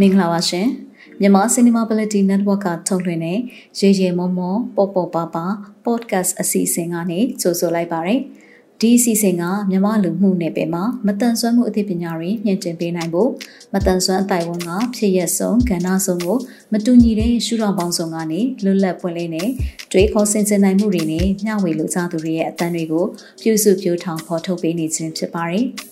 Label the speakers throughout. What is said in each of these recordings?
Speaker 1: မင်္ဂလာပါရှင်မြန်မာ Cinemability Network ကထုတ်လွှင့်တဲ့ရေရေမောမောပေါ်ပေါ်ပါပါ podcast အစီအစဉ်ကနေကြိုဆိုလိုက်ပါရစေဒီအစီအစဉ်ကမြန်မာလူမှုနယ်ပယ်မှာမတန်ဆွမ်းမှုအသိပညာတွေညှင့်တင်ပေးနိုင်ဖို့မတန်ဆွမ်းအတိုင်းဝန်ကဖြစ်ရက်ဆုံးကဏ္ဍဆုံးကိုမတူညီတဲ့ရှုထောင့်ပေါင်းစုံကနေလွတ်လပ်ပွင့်လင်းတဲ့တွေးခေါ်ဆင်ခြင်နိုင်မှုတွေနဲ့မျှဝေလူကြသူတွေရဲ့အသံတွေကိုပြုစုပြောထောင်ဖော်ထုတ်ပေးနေခြင်းဖြစ်ပါတယ်။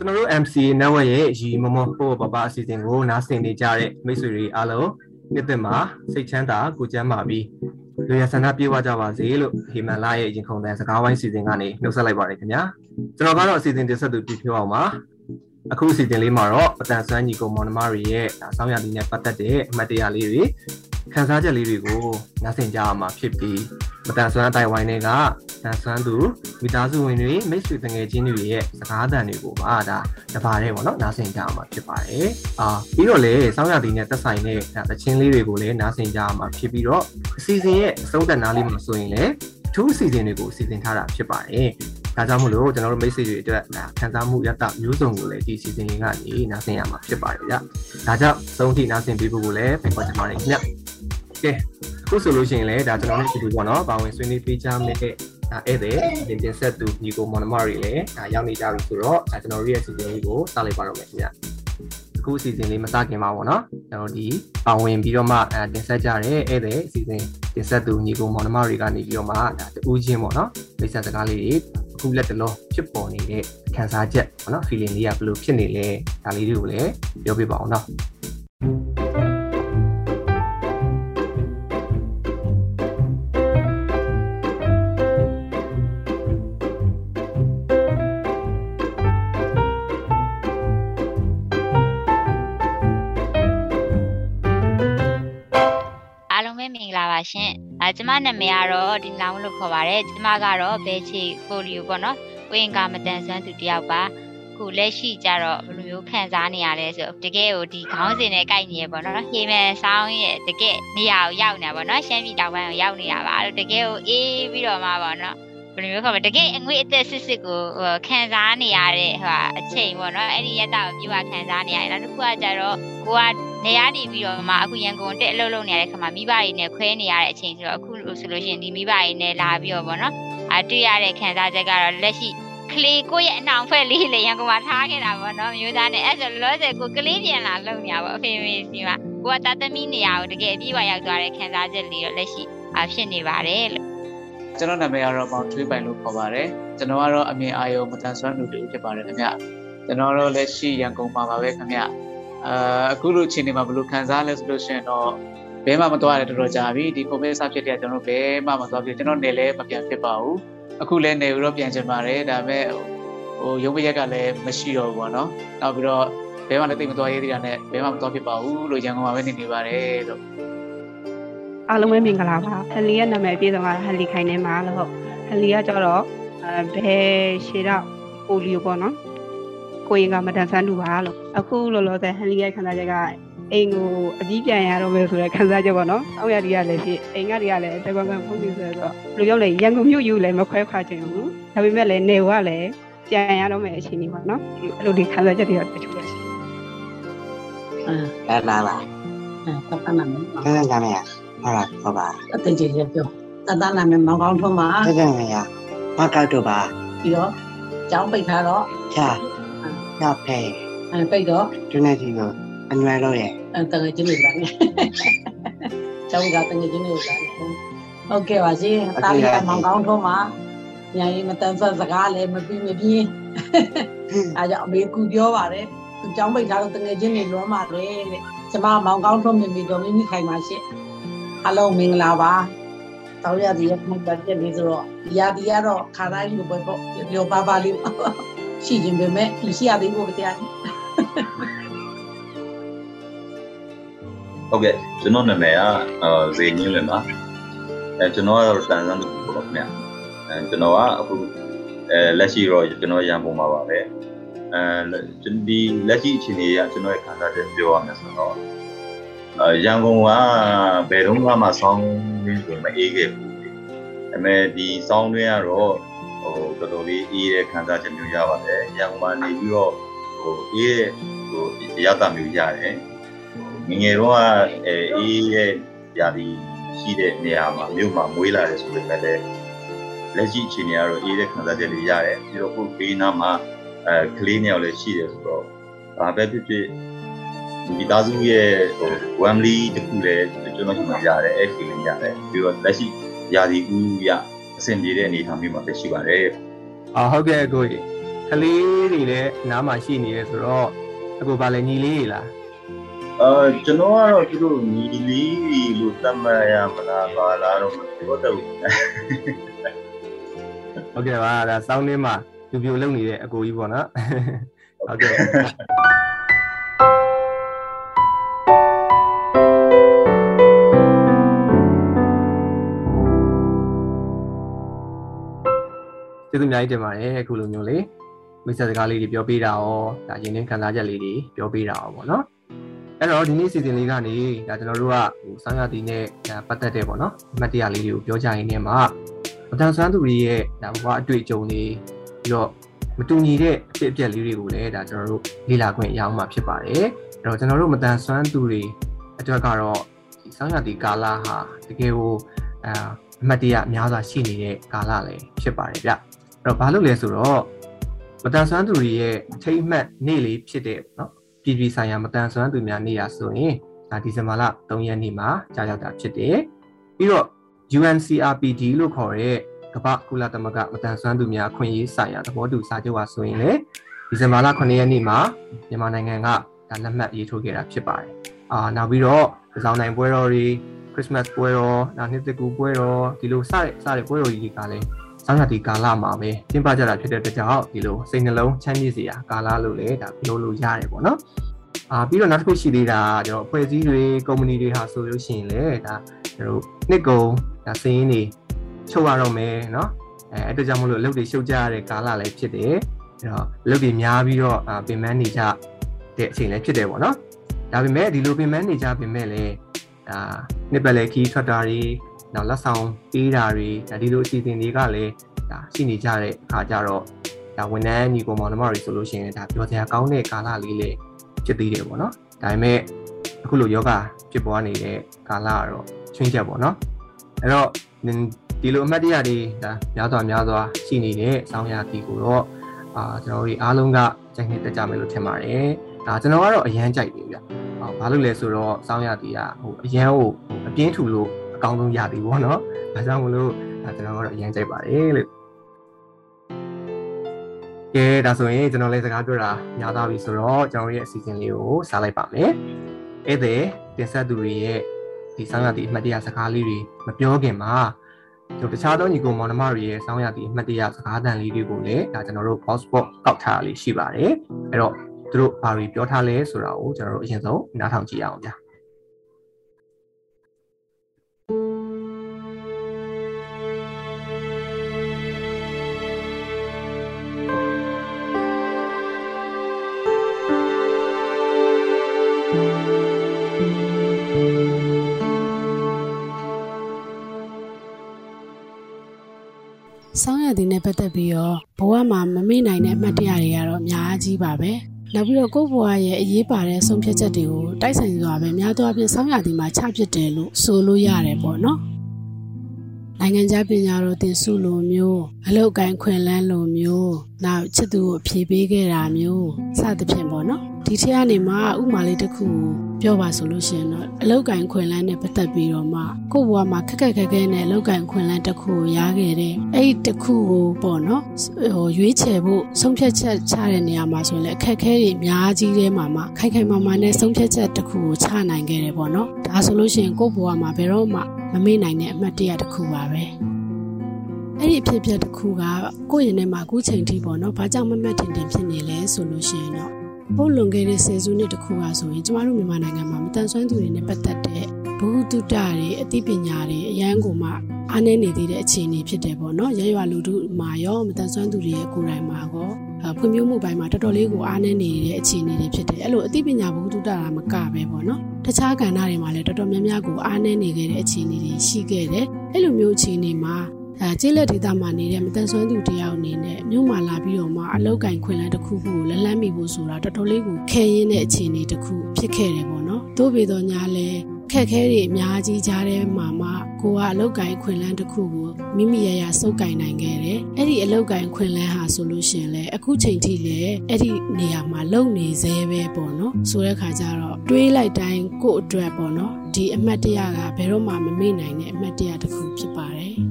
Speaker 2: ကျွန်တော်တို့ MC network ရဲ့ရီမမဖို့ပပအစီအစဉ်ကိုနားဆင်နေကြတဲ့မိတ်ဆွေတွေအားလုံးနှစ်သက်မှာစိတ်ချမ်းသာကိုကျမ်းမာပြီးလူရဆန္ဒပြေဝကြပါစေလို့ဟေမန်လာရဲ့ရင်ခုန်တဲ့စကားဝိုင်းစီစဉ်ကနေနှုတ်ဆက်လိုက်ပါတယ်ခင်ဗျာကျွန်တော်ကတော့အစီအစဉ်တင်ဆက်သူပြဖြောအောင်ပါအခုအစီအစဉ်လေးမှာတော့အတန်ဆွမ်းညီကိုမောင်နှမတွေရဲ့ဆောင်းရည်နဲ့ပတ်သက်တဲ့အမှတ်တရလေးတွေ ခန်းစားချက်လေးတွေကိုနားဆင်ကြရမှာဖြစ်ပြီးမတန်ဆွမ်းတိုင်ဝိုင်းတွေကတန်ဆွမ်းသူမိသားစုဝင်တွေမိတ်ဆွေငယ်ချင်းတွေရဲ့စကားသံတွေကိုပါဒါတပါးတဲ့ပေါ့နော်နားဆင်ကြရမှာဖြစ်ပါတယ်အာပြီးတော့လေစောင်းရည်နဲ့သက်ဆိုင်တဲ့သချင်းလေးတွေကိုလည်းနားဆင်ကြရမှာဖြစ်ပြီးတော့အစီအစဉ်ရဲ့အဆုံးသတ်နားလေးမှာဆိုရင်လည်းထူးအစီအစဉ်တွေကိုစီစဉ်ထားတာဖြစ်ပါတယ်။ဒါကြောင့်မလို့ကျွန်တော်တို့မိတ်ဆွေတွေအတွက်ခံစားမှုရတမျိုးစုံကိုလည်းဒီစီစဉ်လေးကနေနားဆင်ရမှာဖြစ်ပါတယ်ဗျ။ဒါကြောင့်သုံးထိနားဆင်ပေးဖို့ကိုလည်းဖိတ်ခေါ်ချင်ပါတယ်ခင်ဗျ။ ကဲအခုဆိုလို့ရှိရင်လည်းဒါကျွန်တော်တို့ဒီလိုပေါ့နော်ပါဝင်ဆွေးနွေးပေးကြမယ့်ဒါဧည့်သည်တင်တင်ဆက်သူညီကိုမောင်နှမတွေလည်းဒါရောက်နေကြပြီဆိုတော့ဒါကျွန်တော်တို့ရဲ့စီစဉ်လေးကိုစလိုက်ပါတော့မယ်ခင်ဗျအခုအစီအစဉ်လေးမစခင်ပါဘောနော်ကျွန်တော်ဒီပါဝင်ပြီးတော့မှအဲတင်ဆက်ကြတဲ့ဧည့်သည်အစီအစဉ်တင်ဆက်သူညီကိုမောင်နှမတွေကနေပြီးတော့မှဒါတူးချင်းပေါ့နော်မိတ်ဆက်စကားလေးတွေအခုလက်တလောဖြစ်ပေါ်နေတဲ့ခံစားချက်ပေါ့နော် feeling လေးကဘယ်လိုဖြစ်နေလဲဒါလေးတွေကိုလည်းပြောပြပါအောင်နော်
Speaker 3: ရှင်။ မနာမည်ကတော့ဒီလောင်းလို့ခေါ်ပါတယ်။ကျမကတော့ဘဲချီပိုလီယိုပေါ့နော်။ဝင်းကမတန်ဆွမ်းသူတယောက်ပါ။ခုလက်ရှိကြတော့ဘယ်လိုမျိုးခံစားနေရလဲဆိုတကယ်ကိုဒီခေါင်းစဉ်နဲ့ကိုက်နေရပေါ့နော်။ဟေမန်ဆောင်းရဲ့တကယ်နေရာကိုရောက်နေတာပေါ့နော်။ရှမ်းပြည်တောင်ပိုင်းကိုရောက်နေတာပါ။အဲ့တကယ်ကိုအေးပြီးတော့မှပေါ့နော်။ဘ ယ်လိုမျိုးခေါ်မလဲတကယ်အငွေအသက်စစ်စစ်ကိုခံစားနေရတဲ့ဟိုအချိန်ပေါ့နော်အဲ့ဒီရက်တာကိုပြပါခံစားနေရတယ်နောက်တစ်ခုကကြတော့ကိုကနေရာနေပြီးတော့မှအခုရန်ကုန်တက်အလုပ်လုပ်နေရတဲ့ခါမှာမိဘတွေနဲ့ခွဲနေရတဲ့အချိန်ဆိုတော့အခုဆိုလို့ရှိရင်ဒီမိဘတွေနဲ့လာပြီးတော့ဗောနော်အတွေ့ရတဲ့ခံစားချက်ကတော့လက်ရှိကလေးကိုရဲ့အနောင်ဖက်လေးလေရန်ကုန်မှာထားခဲ့တာပေါ့နော်မျိုးသားနဲ့အဲ့ဆိုလောဆယ်ကိုကလေးပြန်လာလုံနေရပါအဖေမေစီမှာကိုကတသမီးနေရာကိုတကယ်အပြည့်အဝရောက်သွားတဲ့ခံစားချက်လေးတော့လက်ရှိအဖြစ်နေပါတယ်လို့
Speaker 4: ကျွန်တော်နာမည်ကတော့မောင်ထွေးပိုင်လို့ခေါ်ပါတယ်ကျွန်တော်ကတော့အမြင်အာရုံမတန်ဆွမ်းလူတွေဖြစ်ပါတယ်ခင်ဗျကျွန်တော်တို့လက်ရှိရန်ကုန်မှာပါပဲခင်ဗျအာအခုလိုအချိန်တွေမှာဘယ်လိုခံစားလဲဆိုလို့ရှိရင်တော့ဘဲမှမသွားရတော်တော်ကြာပြီဒီကိုဗစ်စဖြစ်တဲ့ကျွန်တော်ဘဲမှမသွားဖြစ်ကျွန်တော်နေလဲမပြန်ဖြစ်ပါဘူးအခုလဲနေတော့ပြန်ချင်ပါတယ်ဒါပေမဲ့ဟိုရုံးပရက်ကလည်းမရှိတော့ဘူးပေါ့နော်နောက်ပြီးတော့ဘဲမှလည်းတိတ်မသွားရေးသေးတာနဲ့ဘဲမှမသွားဖြစ်ပါဘူးလို့ရန်ကုန်မှာပဲနေနေပါတယ်လို့
Speaker 5: အားလုံးပဲမင်္ဂလာပါဟန်လီရဲ့နာမည်အပြည့်စုံကဟန်လီခိုင်နေမှာလို့ဟုတ်ဟန်လီကကျတော့အဲဘယ်ရှေတော့ပိုလီယိုပေါ့နော်ကိုရင်ကမတန်ဆန်းတူပါလို့အခုလောလောဆယ်ဟန်လီရဲ့ခံစားချက်ကအိမ်ကိုအကြီးပြန်ရတော့မယ်ဆိုတဲ့ခံစားချက်ပေါ့နော်။အောက်ရတီကလည်းဖြစ်အိမ်ကတွေကလည်းတကွန်ကန်ဖုန်းပြီးဆိုတော့ဘယ်လိုပြောလဲရန်ကုန်မြို့ယူလည်းမခွဲခွာချင်ဘူး။ဒါပေမဲ့လည်းနေကလည်းပြန်ရတော့မယ်အချိန်ကြီးပေါ့နော်။အဲ့လိုဒီခံစားချက်တွေတော့တချို့လည်းရှိတယ်။
Speaker 6: အဲလာလာ။အဲတတ်တနာမယ်။အဲလာမယ်။ ဟုတ်လားဟုတ်ပါ
Speaker 7: အတကြီးရပြောတတ်တနာမယ်မောင်ကောင်းထုံးပါ။
Speaker 6: ဟုတ်ကဲ့မယ်။မကောက်တော့ပါ။
Speaker 7: ပြီးတော့ကျောင်းပိတ်ထားတော့
Speaker 6: ချာ။ရောက်ဖဲ။
Speaker 7: အဲပိတ်တော့
Speaker 6: ဒီနေ့ဒီကိုအနွယ်လို့ရဲ့
Speaker 7: အဲတငယ်ချင်းတွေပါနဲ့ကျောင်းကတငယ်ချင်းတွေပါဟုတ်ကဲ့ပါရှင်တာလီကမောင်ကောင်းထုံးမှာညာရင်မတန်ဆက်စကားလည်းမပြီးမပြင်းအဲကြောင့်အမေကူပြောပါတယ်သူကျောင်းပိတ်ထားတော့တငယ်ချင်းတွေလွမ်းပါတယ်တဲ့ကျမမောင်ကောင်းထုံးမိမိတော်မိမိခိုင်ပါရှင် အားလုံးမင်္ဂလာပါတောင်းရသည်ရမှတ်တယ်လေဆိုတော့ဒီရသည်ကတော့ခါတိုင်းလိုပဲပေါ့ပြောပါပါလေးရှိခြင်းပဲမဲ့ရှိရသေးဖို့တရား
Speaker 8: ဟုတ်ကဲ့ကျွန်တော်နာမည်ကအာဇေညင်းလွင်ပါအဲကျွန်တော်ကတော့တန်ဆန်းလို့ပြောပါခင်ဗျအဲကျွန်တော်ကအခုအဲလက်ရှိတော့ကျွန်တော်ရန်ကုန်မှာပါပဲအဲဒီလက်ရှိအခြေအနေကကျွန်တော်ရဲ့ခံစားချက်ပြောရမယ်ဆိုတော့အဲ ရန်ကုန်ကဘယ်တော့မှဆောင်းရင်းဆိုမအေးခဲ့ဘူးဒါပေမဲ့ဒီဆောင်းတွင်းကတော့ဟိုတော်တော်လေးအေးတဲ့ခံစားချက်မျိုးရပါတယ်ရန်ကုန်မှာနေပြီးတော့ဟိုအေးတဲ့ဟိုရတာမျိုးရတယ်ငငယ်တော့အဲအေးရဲ့ຢာဒီရှိတဲ့နေရာမှာမြို့မှာမွေးလာတယ်ဆိုပေမဲ့လည်းလက်ရှိအခြေအနေကတော့အေးတဲ့ခံစားချက်လေးရတယ်ပြီးတော့ခုဘေးနားမှာအဲကလေးနှစ်ယောက်လည်းရှိတယ်ဆိုတော့ဘာပဲဖြစ်ဖြစ် ဒီသားစုရဲ့ဟို family တခုလည်းကျွန်တော်ရှိမှရတယ်အဲ့ feeling ရတယ်ပြီးတော့လက်ရှိယာဒီဦးရအဆင်ပြေတဲ့အနေအထားမျိုးမှာပဲရှိပါတယ်
Speaker 2: အာဟုတ်ကဲ့အကိုကြီးကလေးတွေလည်းနားမှာရှိနေရဲဆိုတော့အကိုဗာလဲညီလေးလား
Speaker 8: အာကျွန်တော်ကတော့သူတို့ညီလေးလို့သတ်မှတ်ရမလားပါလားတော့မပြောတတ်ဘူး
Speaker 2: ဟုတ်ကဲ့ပါဒါစောင်းလေးမှာပြပြလုံနေတဲ့အကိုကြီးပေါ့နော်ဟုတ်ကဲ့ ကျေးဇူးအများကြီးတင်ပါတယ်အခုလိုမျိုးလေးမိတ်ဆက်စကားလေးတွေပြောပေးတာရောဒါရင်းနှင်းခံစားချက်လေးတွေပြောပေးတာရောပေါ့နော်အဲ့တော့ဒီနေ့စီစဉ်လေးကနေဒါကျွန်တော်တို့ကဟိုဆောင်းရတီနဲ့ပတ်သက်တဲ့ပေါ့နော်အမှတ်တရလေးတွေကိုပြောကြရင်းနဲ့မှာမတန်ဆွမ်းသူတွေရဲ့ဒါဘဝအတွေ့အကြုံတွေပြီးတော့မတူညီတဲ့အဖြစ်အပျက်လေးတွေကိုလည်းဒါကျွန်တော်တို့လေ့လာခွင့်ရအောင်မှာဖြစ်ပါတယ်အဲ့တော့ကျွန်တော်တို့မတန်ဆွမ်းသူတွေအတွက်ကတော့ဒီဆောင်းရတီကာလဟာတကယ်ကိုအာအမှတ်တရအများစွာရှိနေတဲ့ကာလလည်းဖြစ်ပါတယ်ဗျအဲ့ တော့ဘာလို့လဲဆိုတော့မတန်ဆွမ်းသူတွေရဲ့ထိတ်မှတ်နေ့လေးဖြစ်တဲ့เนาะပြည်ပြည်ဆိုင်ရာမတန်ဆွမ်းသူများနေ့ရာဆိုရင်ဒါဒီဇင်ဘာလ3ရက်နေ့မှာကြာရောက်တာဖြစ်တယ်ပြီးတော့ UNCRPD လို့ခေါ်တဲ့ကမ္ဘာကုလသမဂ္ဂမတန်ဆွမ်းသူများအခွင့်အရေးဆိုင်ရာသဘောတူစာချုပ်ဟာဆိုရင်လေဒီဇင်ဘာလ9ရက်နေ့မှာမြန်မာနိုင်ငံကဒါလက်မှတ်ရေးထိုးခဲ့တာဖြစ်ပါတယ်။အာနောက်ပြီးတော့ဒီဆောင်နိုင်ပွဲတော်တွေ Christmas ပွဲတော်နောက်နှစ်တကူပွဲတော်ဒီလိုစတဲ့စတဲ့ပွဲတော်ကြီးတွေကလည်း ဆောင်းရာသီကာလမှာပဲကျင်းပကြတာဖြစ်တဲ့အတွက်ကြောင့်ဒီလိုစိတ်နှလုံးချမ်းမြေ့စေရာကာလလို့လည်းဒါပြောလို့ရတယ်ပေါ့နော်အာပြီးတော့နောက်တစ်ခုရှိသေးတာကျွန်တော်အဖွဲ့အစည်းတွေကုမ္ပဏီတွေဟာဆိုလို့ရှိရင်လည်းဒါကျွန်တော်နှစ်ကုံဒါစင်းရင်းတွေချုပ်ရတော့မယ်เนาะအဲအဲ့ဒါကြောင့်မလို့အလုပ်တွေရှုပ်ကြရတဲ့ကာလလည်းဖြစ်တယ်အဲ့တော့အလုပ်တွေများပြီးတော့ပင်ပန်းနေကြတဲ့အချိန်လည်းဖြစ်တယ်ပေါ့နော်ဒါပေမဲ့ဒီလိုပင်ပန်းနေကြပင်မဲ့လည်းဒါနှစ်ပတ်လည်ခီးထွက်တာတွေ နောက်လက်ဆောင်ပေးတာတွေဒါဒီလိုအစီအစဉ်တွေကလည်းဒါရှိနေကြတဲ့အခါကျတော့ဒါဝန်ထမ်းညီကောင်မောင်နှမတွေဆိုလို့ရှိရင်ဒါပြောစရာကောင်းတဲ့ကာလလေးလေးဖြစ်သေးတယ်ပေါ့နော်ဒါပေမဲ့အခုလိုယောဂဖြစ်ပွားနေတဲ့ကာလကတော့ချွင်းချက်ပေါ့နော်အဲ့တော့ဒီလိုအမှတ်တရတွေဒါများစွာများစွာရှိနေတဲ့ဆောင်းရာသီကိုတော့အာကျွန်တော်တို့အားလုံးကကြိုက်နေတတ်ကြမယ်လို့ထင်ပါတယ်ဒါကျွန်တော်ကတော့အရန်ကြိုက်တယ်ဗျ။ဘာလို့လဲဆိုတော့ဆောင်းရာသီကဟိုအရန်ကိုအပြင်းထူလို့ အကောင်းဆုံးရာသီပေါ့နော်။ဒါကြောင့်မလို့ကျွန်တော်ကတော့အရန်ကြိုက်ပါတယ်လို့ကဲဒါဆိုရင်ကျွန်တော်လည်းစကားပြောတာညာသွားပြီဆိုတော့ကျွန်တော်ရဲ့အစီအစဉ်လေးကိုစားလိုက်ပါမယ်။အဲ့ဒီတင်ဆက်သူတွေရဲ့ဒီဆောင်းရာသီအမှတ်တရစကားလေးတွေမပြောခင်မှာတို့တခြားသောညီကိုမောင်နှမတွေရဲ့ဆောင်းရာသီအမှတ်တရစကားသံလေးတွေကိုလည်းဒါကျွန်တော်တို့ hotspot ကောက်ထားလေးရှိပါတယ်။အဲ့တော့သူတို့ဘာတွေပြောထားလဲဆိုတာကိုကျွန်တော်တို့အရင်ဆုံးနားထောင်ကြည့်အောင်ဗျာ။
Speaker 9: ဆောင်းရည်နဲ့ပတ်သက်ပြီးတော့ဘဝမှာမမေ့နိုင်တဲ့အမှတ်တရတွေကတော့အများကြီးပါပဲနောက်ပြီးတော့ကိုယ့်ဘဝရဲ့အရေးပါတဲ့ဆုံးဖြတ်ချက်တွေကိုတိုက်ဆိုင်စွာပဲများသောအားဖြင့်ဆောင်းရည်မှာချဖြစ်တယ်လို့ဆိုလို့ရတယ်ပေါ့နော်နိုင်ငံခြားပညာတော်သင်စုလိုမျိုးအလောက်ကိုင်းခွင်လန်းလိုမျိုးနောက်ချစ်သူကိုဖြေပေးခဲ့တာမျိုးစသဖြင့်ပေါ့နော်ဒီထက်ကနေမှဥမာလေးတစ်ခုပြောပါဆိုလို့ရှိရင်တော့အလောက်ကင်ခွင်လန်းနဲ့ပတ်သက်ပြီးတော့မှကိုယ့်ဘဝမှာခက်ခက်ခဲခဲနဲ့အလောက်ကင်ခွင်လန်းတစ်ခုကိုရခဲ့တဲ့အဲ့ဒီတစ်ခုကိုပေါ့နော်ဟိုရွေးချယ်ဖို့ဆုံးဖြတ်ချက်ချတဲ့နေရာမှာဆိုရင်လည်းအခက်ခဲတွေအများကြီးထဲမှာမှခိုင်ခိုင်မာမာနဲ့ဆုံးဖြတ်ချက်တစ်ခုကိုချနိုင်ခဲ့တယ်ပေါ့နော်ဒါဆိုလို့ရှိရင်ကိုယ့်ဘဝမှာဘယ်တော့မှမမေ့နိုင်တဲ့အမှတ်တရတစ်ခုပါပဲအဲ့ဒီအဖြစ်အပျက်တစ်ခုကကိုယ့်ရင်ထဲမှာအခုချိန်ထိပေါ့နော်ဘာကြောင့်မမှတ်တင်တင်ဖြစ်နေလဲဆိုလို့ရှိရင်တော့ ဘုလွန်ခဲ့တဲ့ဆယ်စုနှစ်တစ်ခုကဆိုရင်ကျမတို့မြန်မာနိုင်ငံမှာမတန်ဆွမ်းသူတွေနဲ့ပတ်သက်တဲ့ဘ ഹു တုတတွေအသိပညာတွေအရန်ကိုမှအားနည်းနေသေးတဲ့အခြေအနေဖြစ်တယ်ပေါ့နော်ရရွာလူထုမှာရောမတန်ဆွမ်းသူတွေရဲ့ကိုယ်တိုင်မှာကောဖွံ့ဖြိုးမှုပိုင်းမှာတော်တော်လေးကိုအားနည်းနေတဲ့အခြေအနေတွေဖြစ်တယ်အဲ့လိုအသိပညာဘ ഹു တုတတာမကပဲပေါ့နော်တခြားကဏ္ဍတွေမှာလည်းတော်တော်များများကိုအားနည်းနေခဲ့တဲ့အခြေအနေတွေရှိခဲ့တယ်အဲ့လိုမျိုးအခြေအနေမှာ အဲကျေးလက်ဒေသမှာနေတဲ့မတန်ဆွမ်းသူတယောက်အနေနဲ့မြို့မှာလာပြီးတော့မှအလောက်ကင်ခွင်လန်းတစ်ခုခုကိုလလန်းမိဖို့ဆိုတာတော်တော်လေးကိုခဲရင်းတဲ့အခြေအနေတစ်ခုဖြစ်ခဲ့တယ်ပေါ့နော်။သို့ပေတော့ညာလဲခက်ခဲတွေအများကြီးကြားထဲမှာမှကိုကအလောက်ကင်ခွင်လန်းတစ်ခုကိုမိမိရရစုပ်ကင်နိုင်ခဲ့တယ်။အဲ့ဒီအလောက်ကင်ခွင်လန်းဟာဆိုလို့ရှိရင်လေအခုချိန်ထိလည်းအဲ့ဒီနေရာမှာလုံနေသေးပဲပေါ့နော်။ဆိုတဲ့ခါကျတော့တွေးလိုက်တိုင်းကို့အတွက်ပေါ့နော်။ဒီအမှတ်တရကဘယ်တော့မှမမေ့နိုင်တဲ့အမှတ်တရတစ်ခုဖြစ်ပါတယ်။အဲ့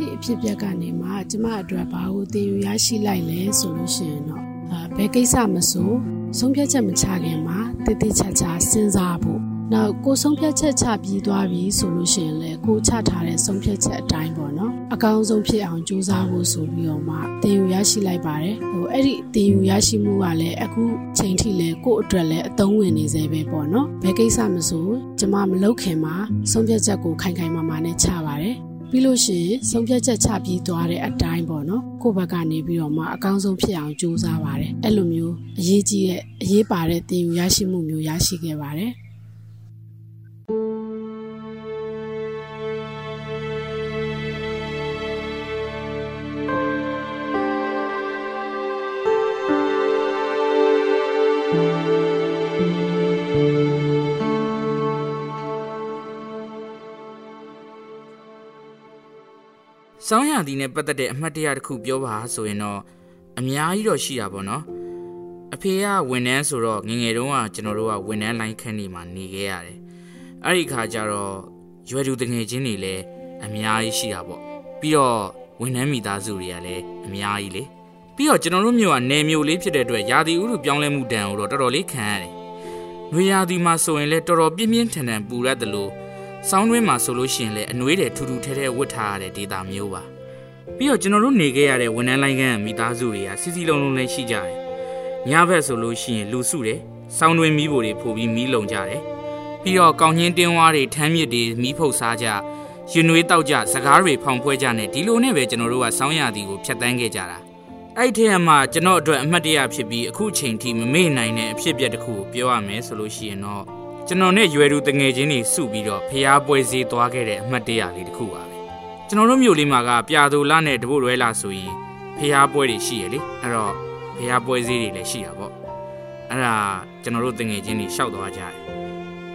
Speaker 9: ဒီအဖြစ်ပြက်ကနေမှကျမအတွက်ဘာကိုသင်ယူရရှိလိုက်လဲဆိုလို့ရှိရင်တော့အာဘယ်ကိစ္စမဆိုဆုံးဖြတ်ချက်မချခင်မှာတည်တည်ချာချာစဉ်းစားဖို့နောက်ကိုဆုံးဖြတ်ချက်ချပြီးသွားပြီဆိုလို့ရှိရင်လေကိုချထားတဲ့ဆုံးဖြတ်ချက်အတိုင်းပေါ့နော်အကောင်းဆုံးဖြစ်အောင်ကြိုးစားဖို့ဆိုပြီးတော့မှသင်ယူရရှိလိုက်ပါတယ်ဟိုအဲ့ဒီသင်ယူရရှိမှုကလည်းအခုချိန်ထိလည်းကို့အတွက်လည်းအသုံးဝင်နေသေးပဲပေါ့နော်ဘယ်ကိစ္စမဆိုကျမမလုပ်ခင်မှာဆုံးဖြတ်ချက်ကိုခိုင်ခိုင်မာမာနဲ့ချပါတယ် ပြီးလို့ရှိရင်ဆုံးဖြတ်ချက်ချပြီးသွားတဲ့အတိုင်းပေါ့နော်ကိုယ့်ဘက်ကနေပြီးတော့မှအကောင်းဆုံးဖြစ်အောင်ကြိုးစားပါတယ်အဲ့လိုမျိုးအရေးကြီးတဲ့အရေးပါတဲ့သင်ယူရရှိမှုမျိုးရရှိခဲ့ပါတယ်
Speaker 10: စောင်းရသည်နဲ့ပတ်သက်တဲ့အမှတ်တရတစ်ခုပြောပါဆိုရင်တော့အများကြီးတော့ရှိတာပေါ့နော်အဖေကဝန်ထမ်းဆိုတော့ငငယ်တုန်းကကျွန်တော်တို့ကဝန်ထမ်းလိုင်းခန်းနေမှာနေခဲ့ရတယ်အဲ့ဒီခါကျတော့ရွယ်သူတငယ်ချင်းတွေလည်းအများကြီးရှိတာပေါ့ပြီးတော့ဝန်ထမ်းမိသားစုတွေကလည်းအများကြီးလေပြီးတော့ကျွန်တော်တို့မြို့ကနေမြို့လေးဖြစ်တဲ့အတွက်ရာသီဥတုပြောင်းလဲမှုတန်ကိုတော့တော်တော်လေးခံရတယ်။နွေရာသီမှာဆိုရင်လည်းတော်တော်ပြင်းပြင်းထန်ထန်ပူရတယ်လို့ စောင်းတွင်းမှာဆိုလို့ရှိရင်လည်းအနှွေးတယ်ထူထူထဲထဲဝတ်ထားရတဲ့ဒေတာမျိုးပါပြီးတော့ကျွန်တော်တို့နေခဲ့ရတဲ့ဝန်ထမ်းလိုင်းကန်းမိသားစုတွေကစီစီလုံးလုံးလည်းရှိကြတယ်ညဘက်ဆိုလို့ရှိရင်လူစုတယ်စောင်းတွင်းမီးဖိုတွေပို့ပြီးမီးလုံကြတယ်ပြီးတော့ကောင်းချင်းတင်းဝါးတွေထမ်းမြစ်တွေမီးဖုတ်စားကြရင်နွေးတောက်ကြစကားတွေဖောင်ဖွဲကြနဲ့ဒီလိုနဲ့ပဲကျွန်တော်တို့ကစောင်းရသည်ကိုဖျက်တမ်းခဲ့ကြတာအဲ့ထဲမှာကျွန်တော်အတွက်အမှတ်တရဖြစ်ပြီးအခုချိန်ထိမမေ့နိုင်တဲ့အဖြစ်အပျက်တစ်ခုကိုပြောရမယ်ဆိုလို့ရှိရင်တော့ ကျွန်တော်နဲ့ရွယ်သူတငယ်ချင်းတွေစုပြီးတော့ဖျားပွဲစည်းသွားခဲ့တဲ့အမှတ်တရလေးတစ်ခုပါပဲကျွန်တော်တို့မြို့လေးမှာကပြာသူလနဲ့တပုတ်ရွဲလာဆိုရင်ဖျားပွဲတွေရှိရလေအဲ့တော့ဖျားပွဲစည်းတွေလည်းရှိတာပေါ့အဲ့ဒါကျွန်တော်တို့တငယ်ချင်းတွေရှောက်သွားကြတယ်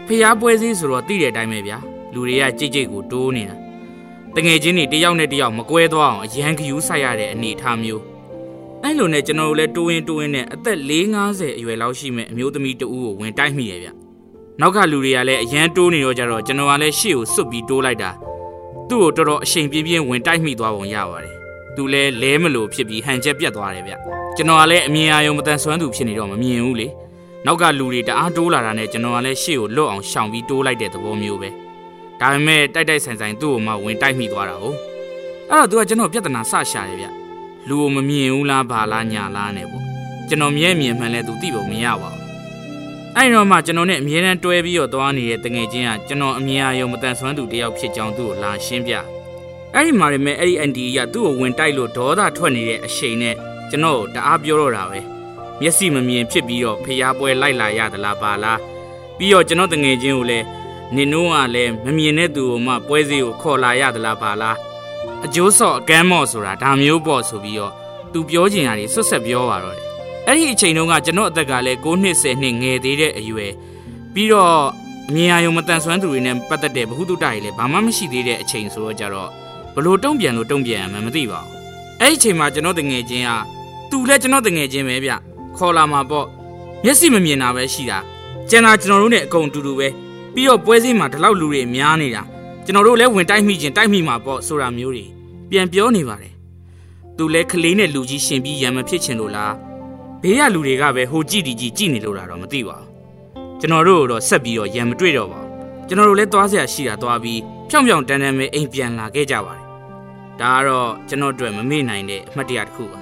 Speaker 10: ဖျားပွဲစည်းဆိုတော့သိတဲ့အတိုင်းပဲဗျာလူတွေကကြိတ်ကြိတ်ကိုတိုးနေတာတငယ်ချင်းတွေတယောက်နဲ့တယောက်မကွဲသွားအောင်အရန်ခယူးဆိုင်ရတဲ့အနေအထားမျိုးအဲ့လိုနဲ့ကျွန်တော်တို့လည်းတိုးရင်တိုးရင်နဲ့အသက်450အရွယ်လောက်ရှိမဲ့အမျိုးသမီးတဦးကိုဝင်တိုက်မိရဲ့ဗျ နောက်ကလူတွေကလည်းအရန်တိုးနေတော့ကြတော့ကျွန်တော်ကလည်းရှေ့ကိုစွတ်ပြီးတိုးလိုက်တာသူ့ကိုတော်တော်အရှိန်ပြင်းပြင်းဝင်တိုက်မိသွားပုံရပါတယ်သူလည်းလဲမလို့ဖြစ်ပြီးဟန်ချက်ပြတ်သွားတယ်ဗျကျွန်တော်ကလည်းအမြင်အာရုံမတန်ဆွမ်းသူဖြစ်နေတော့မမြင်ဘူးလေနောက်ကလူတွေတအားတိုးလာတာနဲ့ကျွန်တော်ကလည်းရှေ့ကိုလွတ်အောင်ရှောင်ပြီးတိုးလိုက်တဲ့သဘောမျိုးပဲဒါပေမဲ့တိုက်တိုက်ဆိုင်ဆိုင်သူ့ကိုမှဝင်တိုက်မိသွားတာဟုတ်အဲ့တော့သူကကျွန်တော်ပြဿနာဆရှာတယ်ဗျလူကိုမမြင်ဘူးလားဘာလားညာလားနဲ့ပေါ့ကျွန်တော်မြဲမြင်မှန်းလဲသူသိဖို့မရပါဘူး အဲ့တော့မှကျွန်တော်နဲ့အမြဲတမ်းတွဲပြီးတော့သွားနေတဲ့တငယ်ချင်းကကျွန်တော်အမြင်အာရုံမတန်ဆွမ်းသူတယောက်ဖြစ်ကြောင်းသူ့ကိုလာရှင်းပြအဲ့ဒီမှာရမယ်အဲ့ဒီအန်တီကသူ့ကိုဝင်တိုက်လို့ဒေါသထွက်နေတဲ့အရှိန်နဲ့ကျွန်တော်တအားပြောတော့တာပဲမျက်စိမမြင်ဖြစ်ပြီးတော့ဖျားပွဲလိုက်လာရသလားပါလားပြီးတော့ကျွန်တော်တငယ်ချင်းကိုလည်းနင်တို့ကလည်းမမြင်တဲ့သူကိုမှပွဲစည်းကိုခေါ်လာရသလားပါလားအကျိုးဆော့အကမ်းမော့ဆိုတာဒါမျိုးပေါ့ဆိုပြီးတော့သူပြောချင်တာတွေဆွတ်ဆက်ပြောပါတော့တယ် အဲ့ဒီအချိန်တုန်းကကျွန်တော်အသက်ကလည်း9နှစ်10နှစ်ငယ်သေးတဲ့အရွယ်ပြီးတော့အမြင်အာရုံမတန်ဆွမ်းသူတွေနဲ့ပတ်သက်တဲ့ဘ ഹു တုတတွေလည်းဘာမှမရှိသေးတဲ့အချိန်ဆိုတော့ကြတော့ဘလို့တုံ့ပြန်လို့တုံ့ပြန်ရမှမသိပါဘူးအဲ့ဒီအချိန်မှာကျွန်တော်တငယ်ချင်းကသူလည်းကျွန်တော်တငယ်ချင်းပဲဗျခေါ်လာမှာပေါ့မျက်စိမမြင်တာပဲရှိတာကျန်တာကျွန်တော်တို့နဲ့အကုန်အတူတူပဲပြီးတော့ပွဲစည်းမှာဒီလောက်လူတွေများနေတာကျွန်တော်တို့လည်းဝင်တိုက်မိခြင်းတိုက်မိမှာပေါ့ဆိုတာမျိုးတွေပြန်ပြောနေပါတယ်သူလဲကလေးနဲ့လူကြီးရှင်ပြီးရံမဖြစ်ချင်လို့လား ဘေးကလူတွေကပဲဟိုကြည့်ဒီကြည့်ကြည့်နေလို့တာတော့မသိပါဘူးကျွန်တော်တို့တော့ဆက်ပြီးတော့ရံမတွေ့တော့ပါဘူးကျွန်တော်တို့လည်းသွားစရာရှိတာသွားပြီးဖြောင်ဖြောင်တန်တန်ပဲအိမ်ပြန်လာခဲ့ကြပါတယ်ဒါကတော့ကျွန်တော်တို့မမေ့နိုင်တဲ့အမှတ်တရတစ်ခုပါ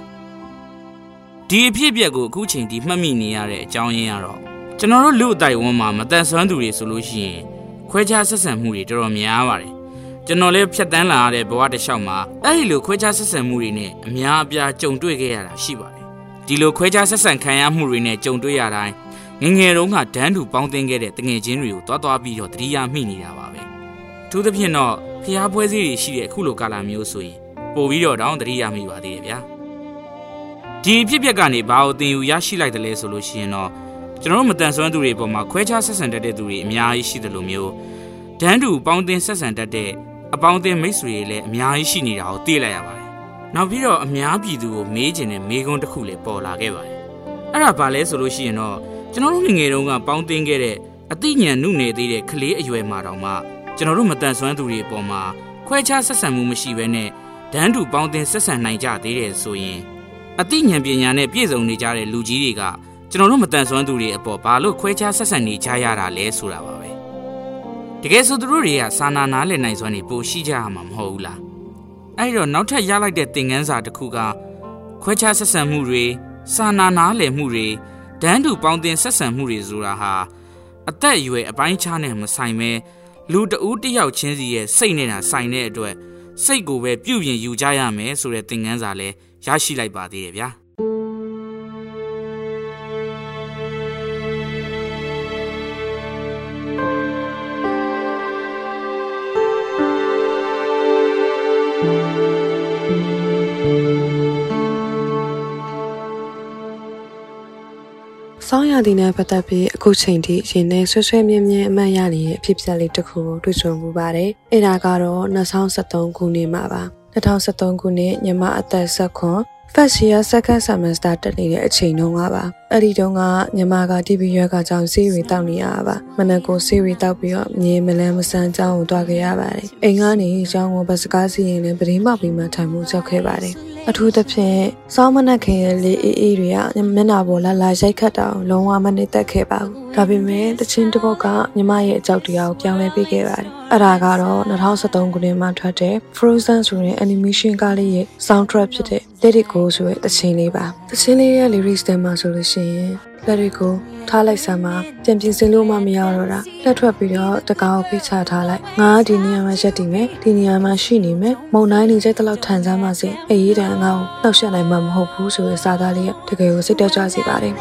Speaker 10: ဒီအဖြစ်အပျက်ကိုအခုချိန်ထိမှတ်မိနေရတဲ့အကြောင်းရင်းကတော့ကျွန်တော်တို့လူအတိုင်းဝန်းမှာမတန်ဆွမ်းသူတွေဆိုလို့ရှိရင်ခွဲခြားဆက်ဆံမှုတွေတော်တော်များပါတယ်ကျွန်တော်လည်းဖြတ်တန်းလာရတဲ့ဘဝတစ်လျှောက်မှာအဲ့ဒီလိုခွဲခြားဆက်ဆံမှုတွေနဲ့အများအပြားကြုံတွေ့ခဲ့ရတာရှိပါတယ် ဒီလိုခွဲခြားဆက်ဆံခံရမှုတွေနဲ့ကြုံတွေ့ရတိုင်းငငယ်တုန်းကဒန်းတူပေါင်းသင်းခဲ့တဲ့တငယ်ချင်းတွေကိုတွားတွားပြီးတော့တတိယမိနေတာပါပဲအထူးသဖြင့်တော့ဖျားပွဲစည်းတွေရှိတဲ့အခုလိုကာလမျိုးဆိုရင်ပို့ပြီးတော့တောင်းတတိယမိပါသေးတယ်ဗျာဒီအဖြစ်အပျက်ကနေဘာလို့သင်ယူရရှိလိုက်တယ်လဲဆိုလို့ရှိရင်တော့ကျွန်တော်တို့မတန်ဆွမ်းသူတွေအပေါ်မှာခွဲခြားဆက်ဆံတတ်တဲ့သူတွေအများကြီးရှိတယ်လို့မျိုးဒန်းတူပေါင်းသင်းဆက်ဆံတတ်တဲ့အပေါင်းအသင်းမိတ်ဆွေတွေလည်းအများကြီးရှိနေတာကိုသိလိုက်ရပါတယ်။ နောက်ပြီးတော့အများပြည်သူကိုမေးချင်တဲ့မေးခွန်းတစ်ခုလည်းပေါ်လာခဲ့ပါတယ်။အဲ့ဒါဘာလဲဆိုလို့ရှိရင်တော့ကျွန်တော်တို့ငငယ်တုန်းကပေါင်းသင်းခဲ့တဲ့အသိဉာဏ်နုနယ်သေးတဲ့ကလေးအရွယ်မှာတောင်မှကျွန်တော်တို့မတန်ဆွမ်းသူတွေအပေါ်မှာခွဲခြားဆက်ဆံမှုမရှိဘဲနဲ့ဒန်းတူပေါင်းသင်းဆက်ဆံနိုင်ကြသေးတယ်ဆိုရင်အသိဉာဏ်ပညာနဲ့ပြည့်စုံနေကြတဲ့လူကြီးတွေကကျွန်တော်တို့မတန်ဆွမ်းသူတွေအပေါ်ဘာလို့ခွဲခြားဆက်ဆံနေကြရတာလဲဆိုတာပါပဲတကယ်ဆိုသူတို့တွေကစာနာနားလည်နိုင်စွမ်းနေပိုရှိကြရမှာမဟုတ်ဘူးလား အဲ့တော့နောက်ထပ်ရလိုက်တဲ့သင်ခန်းစာတစ်ခုကခွဲခြားဆက်ဆံမှုတွေစာနာနားလည်မှုတွေဒန်းတူပေါင်းတင်ဆက်ဆံမှုတွေဆိုတာဟာအသက်အရွယ်အပိုင်းခြားနဲ့မဆိုင်ပဲလူတဦးတစ်ယောက်ချင်းစီရဲ့စိတ်နဲ့တာဆိုင်တဲ့အတွက်စိတ်ကိုပဲပြုပြင်ယူကြရမယ်ဆိုတဲ့သင်ခန်းစာလဲရရှိလိုက်ပါသေးတယ်ဗျာ
Speaker 11: ဆောင်းရာသီနဲ့ပတ်သက်ပြီးအခုချိန်ထိရင်ထဲဆွဲဆွဲမြင်းမြင်းအမှတ်ရနေတဲ့အဖြစ်အပျက်လေးတစ်ခုကိုတွေ့ကြုံမှုပါတယ်။အဲဒါကတော့2023ခုနှစ်မှာပါ။2023ခုနှစ်ညီမအသက်ဆက်ခွန် first year second semester တက်နေတဲ့အချိန်တုန်းကပါအဲ့ဒီတုန်းကညီမက TB ရွက်ကကြောင်ဆေးရီတောက်နေရပါမနက်ကိုဆေးရီတောက်ပြီးတော့မြေမလန်းမဆန်းကြောင်းကိုတွားခဲ့ရပါတယ်အိမ်ကနေကျောင်းကိုဘတ်စကားစီရင်နဲ့ပရင်းမောက်ပြီးမှထိုင်မှုကြောက်ခဲ့ပါတယ် အထူးသဖြင့်စောင်းမနက်ခင်ရဲ့လေအေးအေးတွေကမျက်နှာပေါ်လာလာရိုက်ခတ်တာကိုလုံးဝမနှိမ့်သက်ခဲ့ပါဘူး။ဒါပေမဲ့တချင်းတစ်ပုတ်ကညီမရဲ့အကြောက်တရားကိုပြောင်းလဲပေးခဲ့ပါတယ်။အဲ့ဒါကတော့2013ခုနှစ်မှာထွက်တဲ့ Frozen ဆိုတဲ့ animation ကားလေးရဲ့ soundtrack ဖြစ်တဲ့ Let It Go ဆိုတဲ့တချင်းလေးပါ။တချင်းလေးရဲ့ lyrics ထဲမှာဆိုလို့ရှိရင် လက်တွေကိုထားလိုက်စမ်းမှာပြန်ပြင်ဆင်လို့မှမရတော့တာလက်ထွက်ပြီးတော့တကားကိုဖိချထားလိုက်ငါကဒီနေရာမှာရက်တည်မယ်ဒီနေရာမှာရှိနေမယ်မုံတိုင်းနေကျတဲ့လောက်ထန်စမ်းပါစေအေးတန်ငါ့ကိုနှောက်ရှက်နိုင်မှာမဟုတ်ဘူးဆိုတဲ့စာသားလေးကတကယ်ကိုစိတ်တက်ကြွစေပါတယ်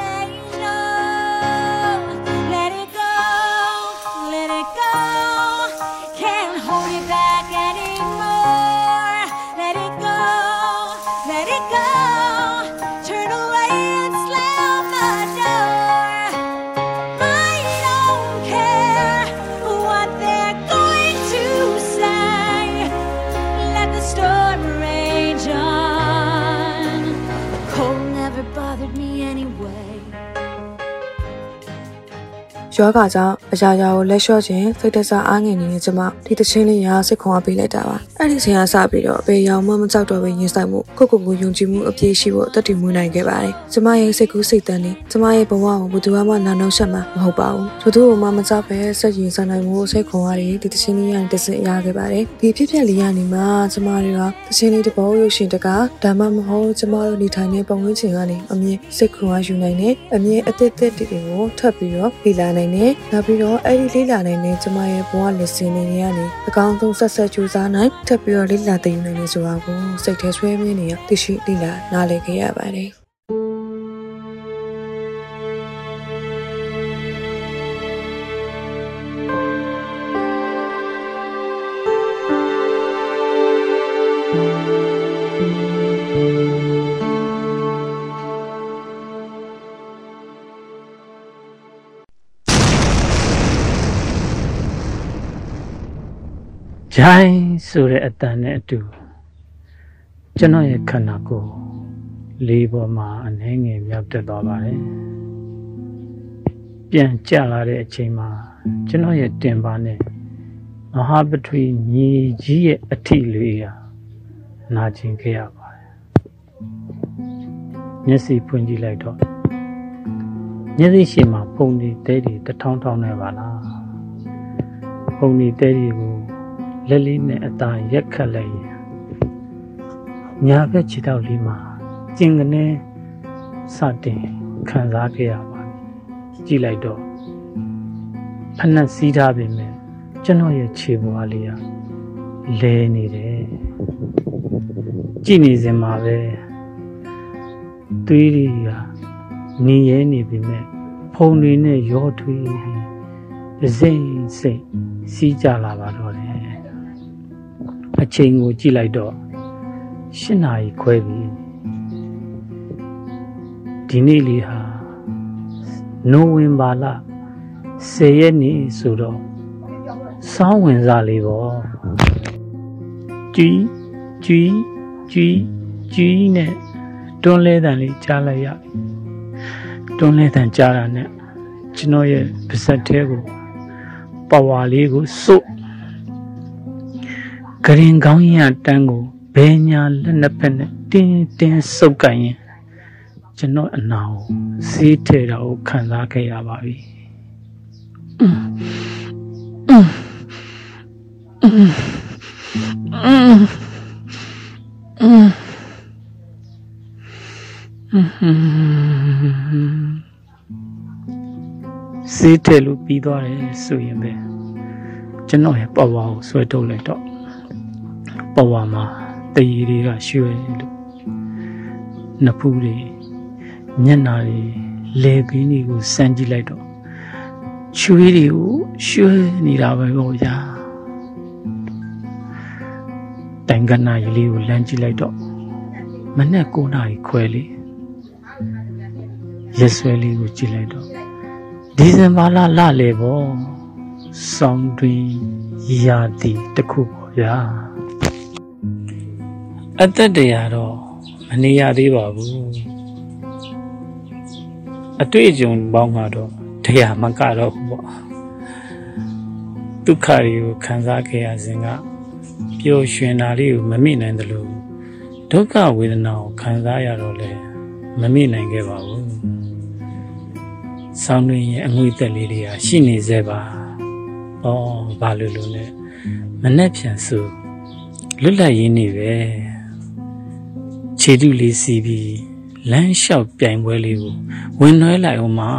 Speaker 11: ယောဂကြောင့်အရာရာကိုလက်လျှော့ခြင်းစိတ်တဆအားငယ်နေတဲ့ကျမဒီတချင်းလေးရာစိတ်ခွန်အားပေးလိုက်တာပါ အဲ့ဒီချိန်ကစပြီးတော့အပေရောင်မှမကြောက်တော့ဘဲရင်ဆိုင်မှုကိုကိုကိုယုံကြည်မှုအပြည့်ရှိဖို့တတ်တည်မွေးနိုင်ခဲ့ပါတယ်ကျမရဲ့စိတ်ကူးစိတ်တန်းလေးကျမရဲ့ဘဝကိုဘယ်သူမှနာနှောက်ရှက်မှာမဟုတ်ပါဘူးသူတို့မှမကြောက်ပဲစိတ်ရင်ဆိုင်နိုင်မှုစိတ်ခွန်အားတွေဒီတချင်းလေးရတစင်ရခဲ့ပါတယ်ဒီဖြစ်ဖြစ်လေးရနေမှာကျမတွေကတချင်းလေးတဘောရုပ်ရှင်တကဒါမှမဟုတ်ကျမတို့နေထိုင်တဲ့ပုံဝန်းကျင်ကနေအမြင်စိတ်ခွန်အားယူနိုင်တဲ့အမြင်အသစ်သစ်တွေကိုထပ်ပြီးတော့လေ့လာနိုင်တယ်။နောက်ပြီးတော့အဲ့ဒီလေးလာနိုင်တဲ့ကျမရဲ့ဘဝလက်စင်းတွေကနေအကောင်းဆုံးဆက်ဆက်ကြိုးစားနိုင်ထပ်ပြီးတော့လေးလာသိယူနိုင်နေဆိုတာကိုစိတ်ထဲဆွဲမြင်းနေရသိရှိလေးလာနားလည်ခဲ့ရပါတယ်။
Speaker 12: ဂျိုင်း ဆိုတဲ့အတန်နဲ့အတူကျွန်တော်ရဲ့ခန္ဓာကိုယ်လေးပေါ်မှာအနှဲငယ်မြောက်တက်သွားပါတယ်ပြန်ကြလာတဲ့အချိန်မှာကျွန်တော်ရဲ့တင်ပါနဲ့မဟာပထဝီမြေကြီးရဲ့အထီလေးဟာနာကျင်ခဲ့ရပါတယ်မျက်စိဖွင့်ကြည့်လိုက်တော့မျက်စိရှိမှပုံဒီတဲဒီတထောင်းထောင်းနေပါလားပုံဒီတဲဒီကို လက်လေးနဲ့အသာရက်ခတ်လိုက်ရင်ညာဘက်ခြေထောက်လေးမှာကျင်ကနေစတင်ခံစားခဲ့ရပါတယ်ကြည့်လိုက်တော့ဖက်နှက်စီးထားပေမဲ့ကျွန်တော်ရဲ့ခြေပွားလေးကလဲနေတယ်ကြည့်နေစင်မှာပဲသွေးတွေကနေရဲနေပြီမဲ့ဖုံတွေနဲ့ရောထွေးပြီးစိမ့်စိမ့်စီးကြလာပါတော့တယ် အချိန်ကိုကြည့်လိုက်တော့၈နာရီခွဲပြီဒီနေ့လေးဟာနိုဝင်ဘာလ10ရက်နေ့ဆိုတော့စောင်းဝင်စားလေးပေါ့ကြီးကြီးကြီးကြီးနဲ့တွန်းလဲတန်လေးကြားလိုက်ရတွန်းလဲတန်ကြားတာနဲ့ကျွန်တော်ရဲ့ပါဇက်သေးကိုပဝါလေးကိုစုပ် ဂရင်ကောင်းရတန်းကိုဘဲညာလက်နှစ်ဖက်နဲ့တင်းတင်းဆုပ်ကန်ရင်ကျွန်တော်အနာကိုစေးထဲတာကိုခံစားခဲ့ရပါပြီစေးထဲလို့ပြီးသွားတယ်ဆိုရင်ပဲကျွန်တော်ရဲ့ပဝါကိုဆွဲထုတ်လိုက်တော့ ပဝါမှာတည်ရည်တွေကရွှဲလို့နှစ်ဖူးတွေမျက်နာတွေလေပင်းတွေကိုစမ်းကြည့်လိုက်တော့ချွေးတွေကိုရွှဲနေတာပဲပေါ့ဗျာတိုင်ကနာရီလေးကိုလမ်းကြည့်လိုက်တော့မနဲ့9နာရီခွဲလေးရက်ဆွဲလေးကိုကြည့်လိုက်တော့ဒီဇင်ဘာလလလေပေါ့ဆောင်းတွင်ရာသီတစ်ခုပေါ့ဗျာ အသက်တရာတော့မနေရသေးပါဘူးအတွေ့အကြုံပေါင်းကတော့တရားမကတော့ဘူးပေါ့ဒုက္ခတွေကိုခံစားခဲ့ရစဉ်ကပျော်ရွှင်တာလေးကိုမမိနိုင်တယ်လို့ဒုက္ခဝေဒနာကိုခံစားရတော့လေမမိနိုင်ခဲ့ပါဘူးဆောင်းတွင်ရဲ့အငွေသက်လေးတွေကရှိနေသေးပါဩဘာလို့လို့လဲမနဲ့ပြန်ဆိုလွတ်လပ်ရင်းနေပဲ ခြေတုလေးစီးပြီးလမ်းလျှောက်ပြိုင်ပွဲလေးကိုဝင်နှွဲလိုက်အောင်မှာ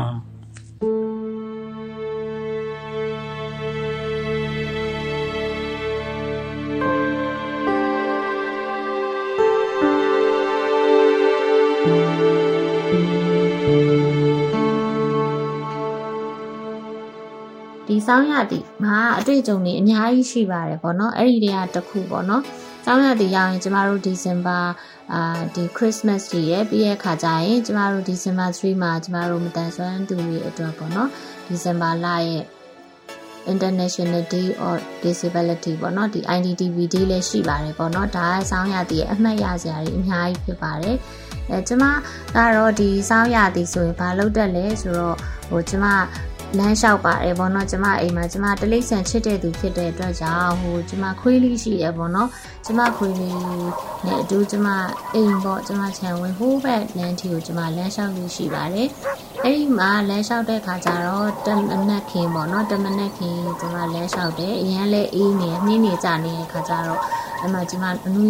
Speaker 13: ဒီစောင်းရသည်မှာအတွေ့အကြုံတွေအများကြီးရှိပါတယ်ပေါ့နော်အဲ့ဒီတည်းကတစ်ခုပေါ့နော် စောင်းရသည်ရောက်ရင်ကျမတို့ဒီဇင်ဘာအာဒီ Christmas ကြီးရဲ့ပြီးရဲ့ခါကျရင်ကျမတို့ဒီဇင်ဘာ3မှာကျမတို့မတန်ဆွမ်းသူတွေအတွက်ပေါ့နော်ဒီဇင်ဘာလရဲ့ International Day of Disability ပေါ့နော်ဒီ IDDB Day လည်းရှိပါတယ်ပေါ့နော်ဒါကစောင်းရသည်ရဲ့အမှတ်ရစရာတွေအများကြီးဖြစ်ပါတယ်အဲကျမကတော့ဒီစောင်းရသည်ဆိုရင်ဘာလုပ်တတ်လဲဆိုတော့ဟိုကျမ လမ်းလျှောက်ပါတယ်ဗောနော်ကျမအိမ်မှာကျမတလိမ့်ဆန်ချစ်တဲ့သူဖြစ်တဲ့အတွက်ကြောင့်ဟိုကျမခွေးလေးရှိတယ်ဗောနော်ကျမခွေးလေးနဲ့အတူကျမအိမ်ဗောကျမခြံဝင်ဟိုးဘက်လမ်းထီကိုကျမလမ်းလျှောက်လို့ရှိပါတယ်အဲ့ဒီမှာလမ်းလျှောက်တဲ့ခါကျတော့တမနက်ခင်ဗောနော်တမနက်ခင်ကျမလမ်းလျှောက်တယ်အရန်လဲအေးနေနှင်းနေကြနေတဲ့ခါကျတော့ အဲ့မှာကျမအနူး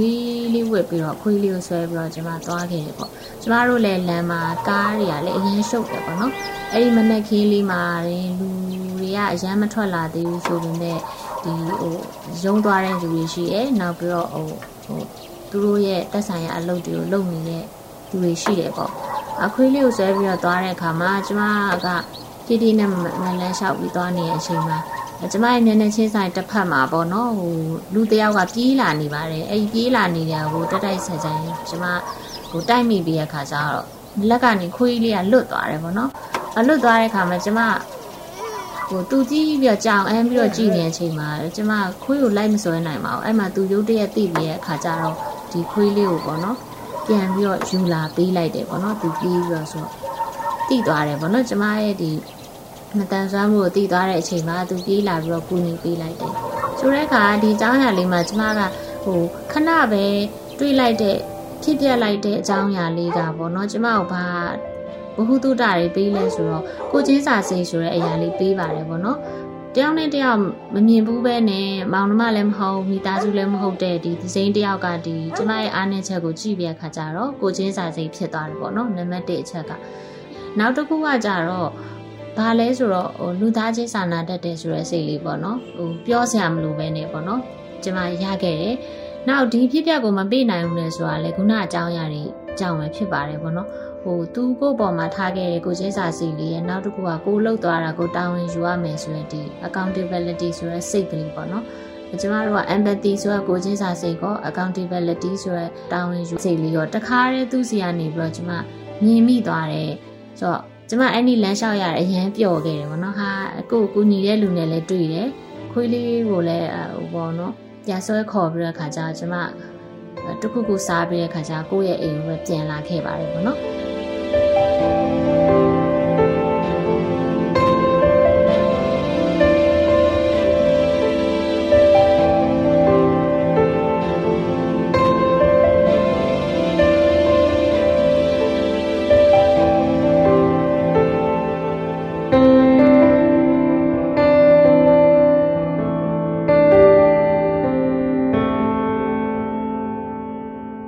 Speaker 13: လေးဝစ်ပြီးတော့ခွေးလေးကိုဆွဲပြီးတော့ကျမသွားခဲ့တယ်ပေါ့ကျမတို့လည်းလမ်းမှာကားတွေကလည်းအရင်ရှုပ်တယ်ပေါ့နော်အဲ့ဒီမနက်ခင်းလေးမှာရင်လူတွေကအရန်မထွက်လာသေးဘူးဆိုပေမဲ့ဒီဟိုရုံသွားတဲ့လူတွေရှိတယ်နောက်ပြီးတော့ဟိုဟိုသူတို့ရဲ့တက်ဆိုင်ရအလုပ်တွေကိုလုပ်နေတဲ့လူတွေရှိတယ်ပေါ့အခွေးလေးကိုဆွဲပြီးတော့သွားတဲ့အခါမှာကျမကတီတီနဲ့မလန်းလျှောက်ပြီးသွားနေတဲ့အချိန်မှာ ကျမရဲ့မျက်နှာချင်းဆိုင်တစ်ဖက်မှာပေါ့နော်ဟိုလူတယောက်ကပြေးလာနေပါတယ်အဲ့ဒီပြေးလာနေတဲ့ဟိုတက်တိုက်ဆက်ဆိုင်ကျမဟိုတိုက်မိပြီးရခါကျတော့လက်ကနေခွေးလေးကလွတ်သွားတယ်ပေါ့နော်အလွတ်သွားတဲ့ခါမှာကျမဟိုသူကြည့်ပြီးတော့ကြောင်အမ်းပြီးတော့ကြည့်နေတဲ့အချိန်မှာကျမခွေးကိုလိုက်မစွဲနိုင်ပါဘူးအဲ့မှာသူရုတ်တရက်တိပြီးရဲ့အခါကျတော့ဒီခွေးလေးကိုပေါ့နော်ပြန်ပြီးတော့ယူလာပေးလိုက်တယ်ပေါ့နော်သူပြေးပြီးတော့ဆိုတိသွားတယ်ပေါ့နော်ကျမရဲ့ဒီ မတန်ဆွမ်းမှုကိုတည်သွားတဲ့အချိန်မှာသူပြေးလာပြီးတော့ကူညီပေးလိုက်တယ်ဆိုတဲ့အခါဒီအကြောင်းအရာလေးမှာကျမကဟိုခဏပဲတွေးလိုက်တဲ့ဖြစ်ပြလိုက်တဲ့အကြောင်းအရာလေးကပေါ့နော်ကျမကိုဘာဘဟုတုတတွေပေးလဲဆိုတော့ကိုချင်းစာစိတ်ဆိုတဲ့အရာလေးပေးပါတယ်ပေါ့နော်တယောက်နဲ့တယောက်မမြင်ဘူးပဲနဲ့မောင်နှမလည်းမဟုတ်မိသားစုလည်းမဟုတ်တဲ့ဒီဒီစိမ်းတယောက်ကဒီကျမရဲ့အားနည်းချက်ကိုကြည့်ပြခါကြတော့ကိုချင်းစာစိတ်ဖြစ်သွားတယ်ပေါ့နော်နံပါတ်1အချက်ကနောက်တစ်ခုကကြတော့ ဘာလဲဆိုတော့ဟိုလူသားချင်းစာနာတတ်တယ်ဆိုတဲ့စိတ်လေးပေါ့နော်ဟိုပြောစရာမလိုပဲနဲ့ပေါ့နော်ကျမရခဲ့တယ်နောက်ဒီဖြစ်ပျက်ကိုမပြနိုင်ဘူးလေဆိုတာလေခုနအကြောင်းအရာတွေအကြောင်းပဲဖြစ်ပါတယ်ပေါ့နော်ဟိုသူကိုယ့်ပေါ်မှာထားခဲ့တဲ့ကိုချင်းစာစီလေးရဲ့နောက်တစ်ခုကကိုလှုပ်သွားတာကိုတာဝန်ယူရမယ်ဆိုရတဲ့ဒီ accountability ဆိုတဲ့စိတ်ကလေးပေါ့နော်ကျမတို့က empathy ဆိုတဲ့ကိုချင်းစာစိတ်ကို accountability ဆိုတဲ့တာဝန်ယူစိတ်လေးရောတခါတည်းသူစီကနေပြီးတော့ကျမမြင်မိသွားတယ်ဆိုတော့ ကျမအဲ့ဒီလမ်းလျှောက်ရတဲ့အရန်ပျော်ခဲ့တယ်ပေါ့နော်ဟာကိုကိုညီတဲ့လူနဲ့လည်းတွေ့တယ်ခွေးလေးကိုလည်းဟိုပေါ့နော်ပြန်ဆွဲခေါ်ပြီးတဲ့ခါကျကျမတခုခုစားပြီးတဲ့ခါကျကိုယ့်ရဲ့အိမ်ကိုပဲပြန်လာခဲ့ပါတယ်ပေါ့နော်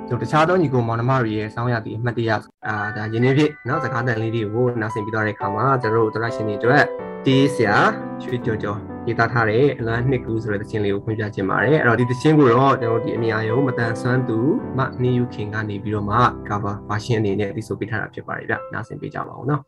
Speaker 13: ကျွန်
Speaker 2: တော်တခြားသောညီကိုမောင်နှမတွေရဲ့စောင်းရသည့်အမှတ်တရအာဒါရင်းနှီးဖြစ်နော်စကားတန်လေးတွေကိုနားဆင်ပြီးတော့တဲ့အခါမှာကျွန်တော်တို့ဒရရှင်တွေအတွက်တေးဆရာရွှေကျော်ကျော်ရေးသားထားတဲ့အလန်းနှစ်ကူဆိုတဲ့သချင်းလေးကိုဖွင့်ပြခြင်းပါတယ်အဲ့တော့ဒီသချင်းကိုတော့ကျွန်တော်ဒီအမြအရုံမတန်ဆွမ်းသူမနီယူခင်ကနေပြီးတော့မှ cover version အနေနဲ့သိဆိုပေးထားတာဖြစ်ပါတယ်ဗျနားဆင်ပေးကြပါဦး
Speaker 14: နော်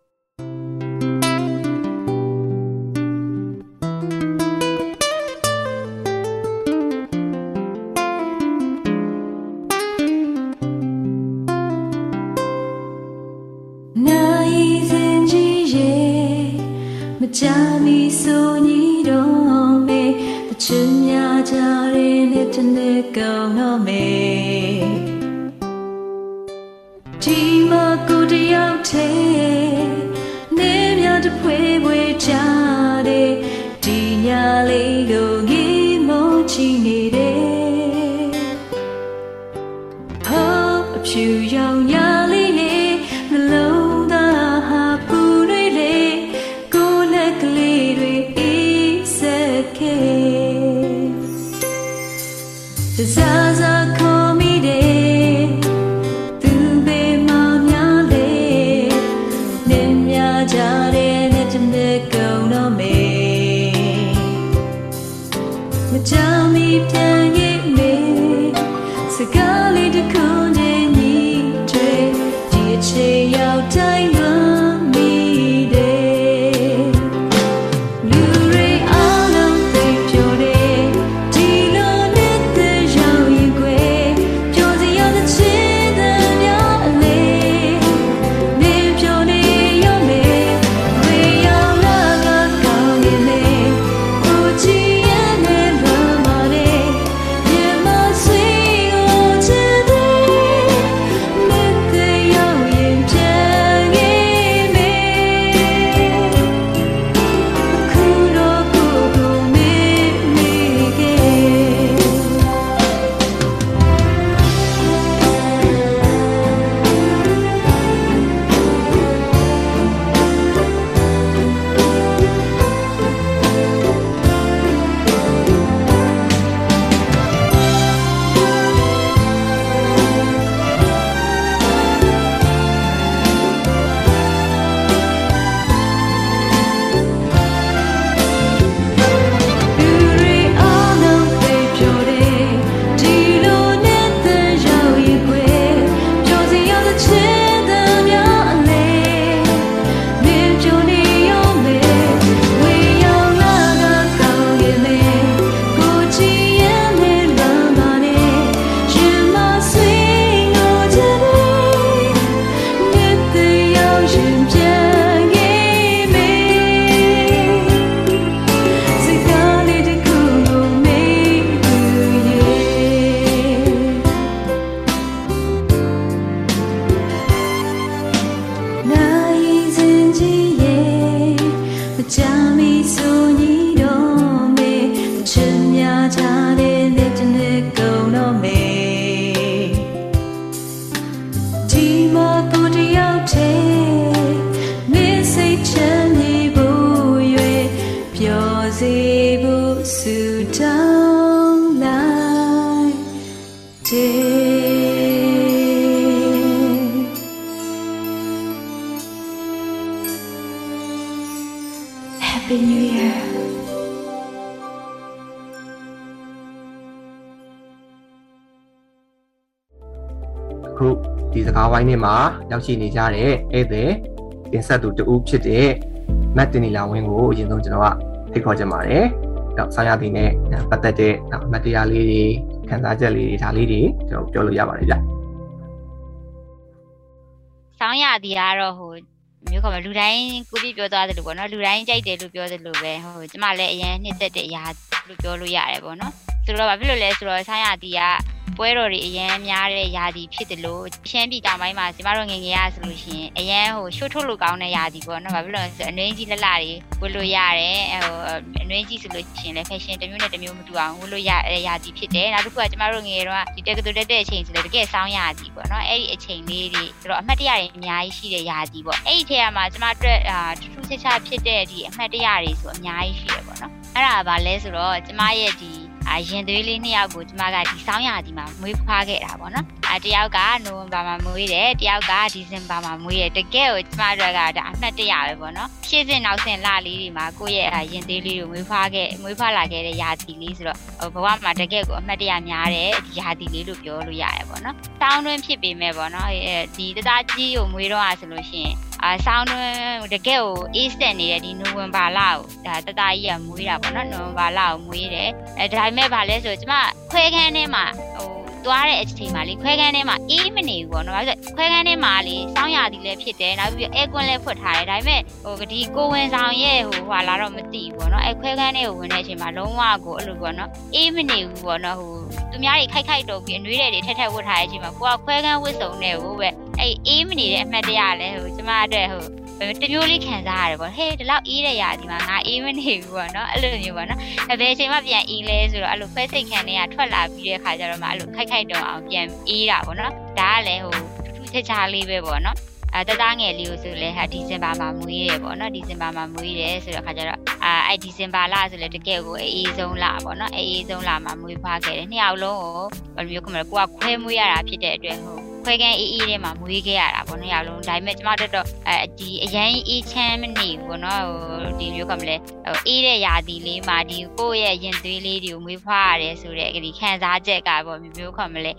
Speaker 2: ဝိုင်းထဲမှာရောက်ရှိနေကြတဲ့ဧည့်သည်တင်ဆက်သူတဦးဖြစ်တဲ့မတ်တင်နီလာဝင်းကိုအရင်ဆုံးကျွန်တော်ကဖိတ်ခေါ်ချင်ပါတယ်။တော့ဆောင်းရသည်နဲ့ပတ်သက်တဲ့အမတ်တရားလေးတွေခံစားချက်လေးတွေဒါလေးတွေကျွန်တော်ပြောလို့ရပါတယ်ဗျ။
Speaker 3: ဆောင်းရသည်ကတော့ဟိုမျိုးခေါ်မလူတိုင်းကိုပြပြောသွားတယ်လို့ပေါ့နော်လူတိုင်းကြိုက်တယ်လို့ပြောတယ်လို့ပဲဟိုကျမလည်းအရင်နှစ်သက်တဲ့အရာလို့ပြောလို့ရတယ်ပေါ့နော်ဆိုတော့ဘာဖြစ်လို့လဲဆိုတော့ဆောင်းရသည်က ပွဲတော်တွေအရန်များတဲ့ယာတီဖြစ်တယ်လို့ရှမ်းပြည်တောင်ပိုင်းမှာကျမတို့ငယ်ငယ်ရဆိုလို့ရှိရင်အရန်ဟိုရှို့ထုတ်လို့ကောင်းတဲ့ယာတီပေါ့နော်ဘာဖြစ်လို့လဲဆိုတော့အနှွေးကြီးလက်လာတွေဝတ်လို့ရတယ်ဟိုအနှွေးကြီးဆိုလို့ရှိရင်လည်း fashion တစ်မျိုးနဲ့တစ်မျိုးမတူအောင်ဝတ်လို့ရယာတီဖြစ်တယ်နောက်တစ်ခုကကျမတို့ငယ်ငယ်တော့ဒီတက်ကတူတက်တဲ့အချိန်ဆိုလည်းတကယ်ဆောင်းယာတီပေါ့နော်အဲ့ဒီအချိန်လေးတွေဆိုတော့အမှတ်တရတွေအများကြီးရှိတဲ့ယာတီပေါ့အဲ့ဒီထဲမှာကျမတို့အာထူးထူးခြားခြားဖြစ်တဲ့ဒီအမှတ်တရတွေဆိုအများကြီးရှိတယ်ပေါ့နော်အဲ့ဒါကဘာလဲဆိုတော့ကျမရဲ့ဒီ အရင်သွေးလေးနှစ်ယောက်ကိုကျမကဒီဆောင်းရာဒီမှာမွေးဖွားခဲ့တာပေါ့နော်အတယောက်ကနိုဝင်ဘာမှာမွေးတယ်တယောက်ကဒီဇင်ဘာမှာမွေးတယ်တကယ်ကိုကျမတို့ကဒါအမှတ်တရပဲပေါ့နော်ရှေ့စဉ်နောက်စဉ်လလေးတွေမှာကိုယ့်ရဲ့ရင်သေးလေးကိုမွေးဖွားခဲ့မွေးဖွားလာခဲ့တဲ့ရာသီလေးဆိုတော့ဘဝမှာတကယ်ကိုအမှတ်တရများတဲ့ဒီရာသီလေးလို့ပြောလို့ရတယ်ပေါ့နော်ဆောင်းတွင်းဖြစ်ပေမဲ့ပေါ့နော်ဒီတသားကြီးကိုမွေးတော့ဆိုလို့ရှိရင်အာဆောင်းတွင်းတကယ်ကိုအေးစက်နေတဲ့ဒီနိုဝင်ဘာလကိုဒါတသားကြီးကမွေးတာပေါ့နော်နိုဝင်ဘာလကိုမွေးတယ်အဲဒါပေမဲ့ဗာလဲဆိုကျမခွဲခန်းထဲမှာဟိုသွားတဲ့အချိန်မှာလေခွဲခန်းထဲမှာအေးမနေဘူးပေါ့နော်။ဘာလို့ခွဲခန်းထဲမှာလေစောင်းရသည်လည်းဖြစ်တယ်။နောက်ပြီးအဲကွန်းလည်းဖွက်ထားတယ်။ဒါပေမဲ့ဟိုဒီကိုဝင်ဆောင်ရဲ့ဟိုဟွာလာတော့မသိဘူးပေါ့နော်။အဲခွဲခန်းထဲကိုဝင်တဲ့အချိန်မှာလုံးဝကိုအဲ့လိုပေါ့နော်။အေးမနေဘူးပေါ့နော်။ဟိုသူများတွေခိုက်ခိုက်တုံပြီးအနှွေးတွေထက်ထက်ဝတ်ထားတဲ့အချိန်မှာကိုကခွဲခန်းဝတ်စုံနေကိုပဲအဲအေးမနေတဲ့အမှတ်တရလဲဟိုကျမအတွက်ဟို တမျိုးလေးခံစားရတယ်ပေါ့ဟေးဒီလောက်အေးတဲ့ရာဒီမှာငါအေးမနေဘူးပေါ့နော်အဲ့လိုမျိုးပေါ့နော်အဲဘယ်အချိန်မှပြန်အေးလဲဆိုတော့အဲ့လိုခွဲစိတ်ခံတွေကထွက်လာပြီးတဲ့ခါကျတော့မှအဲ့လိုခိုက်ခိုက်တုံအောင်ပြန်အေးတာပေါ့နော်ဒါကလည်းဟိုထူးထူးခြားခြားလေးပဲပေါ့နော်အဲတသားငယ်လေးကိုဆိုလဲဟာဒီဇင်ဘာမှာမွေးတယ်ပေါ့နော်ဒီဇင်ဘာမှာမွေးတယ်ဆိုတော့ခါကျတော့အာအဲ့ဒီဇင်ဘာလဆိုလဲတကယ်ကိုအေးဆုံးလပေါ့နော်အေးဆုံးလမှာမွေးဖွားခဲ့တယ်နှစ်ယောက်လုံးကိုဘယ်လိုမျိုးကမလဲကိုကခွဲမွေးရတာဖြစ်တဲ့အတွက်ဟို ခွဲကန်းအေးအေးထဲမှာမွေးခဲ့ရတာပေါ့နော်ရောက်လုံးဒါပေမဲ့ကျမတို့တော့အဲဒီအရန်အေးချမ်းမနေဘူးပေါ့နော်ဟိုဒီမျိုးကမလဲဟိုအေးတဲ့ယာတီလေးမှာဒီကိုယ့်ရဲ့ရင်သွေးလေးတွေကိုမွေးဖွားရတယ်ဆိုတဲ့ဒီခံစားချက်ကပေါ့မျိုးမျိုးကမလဲ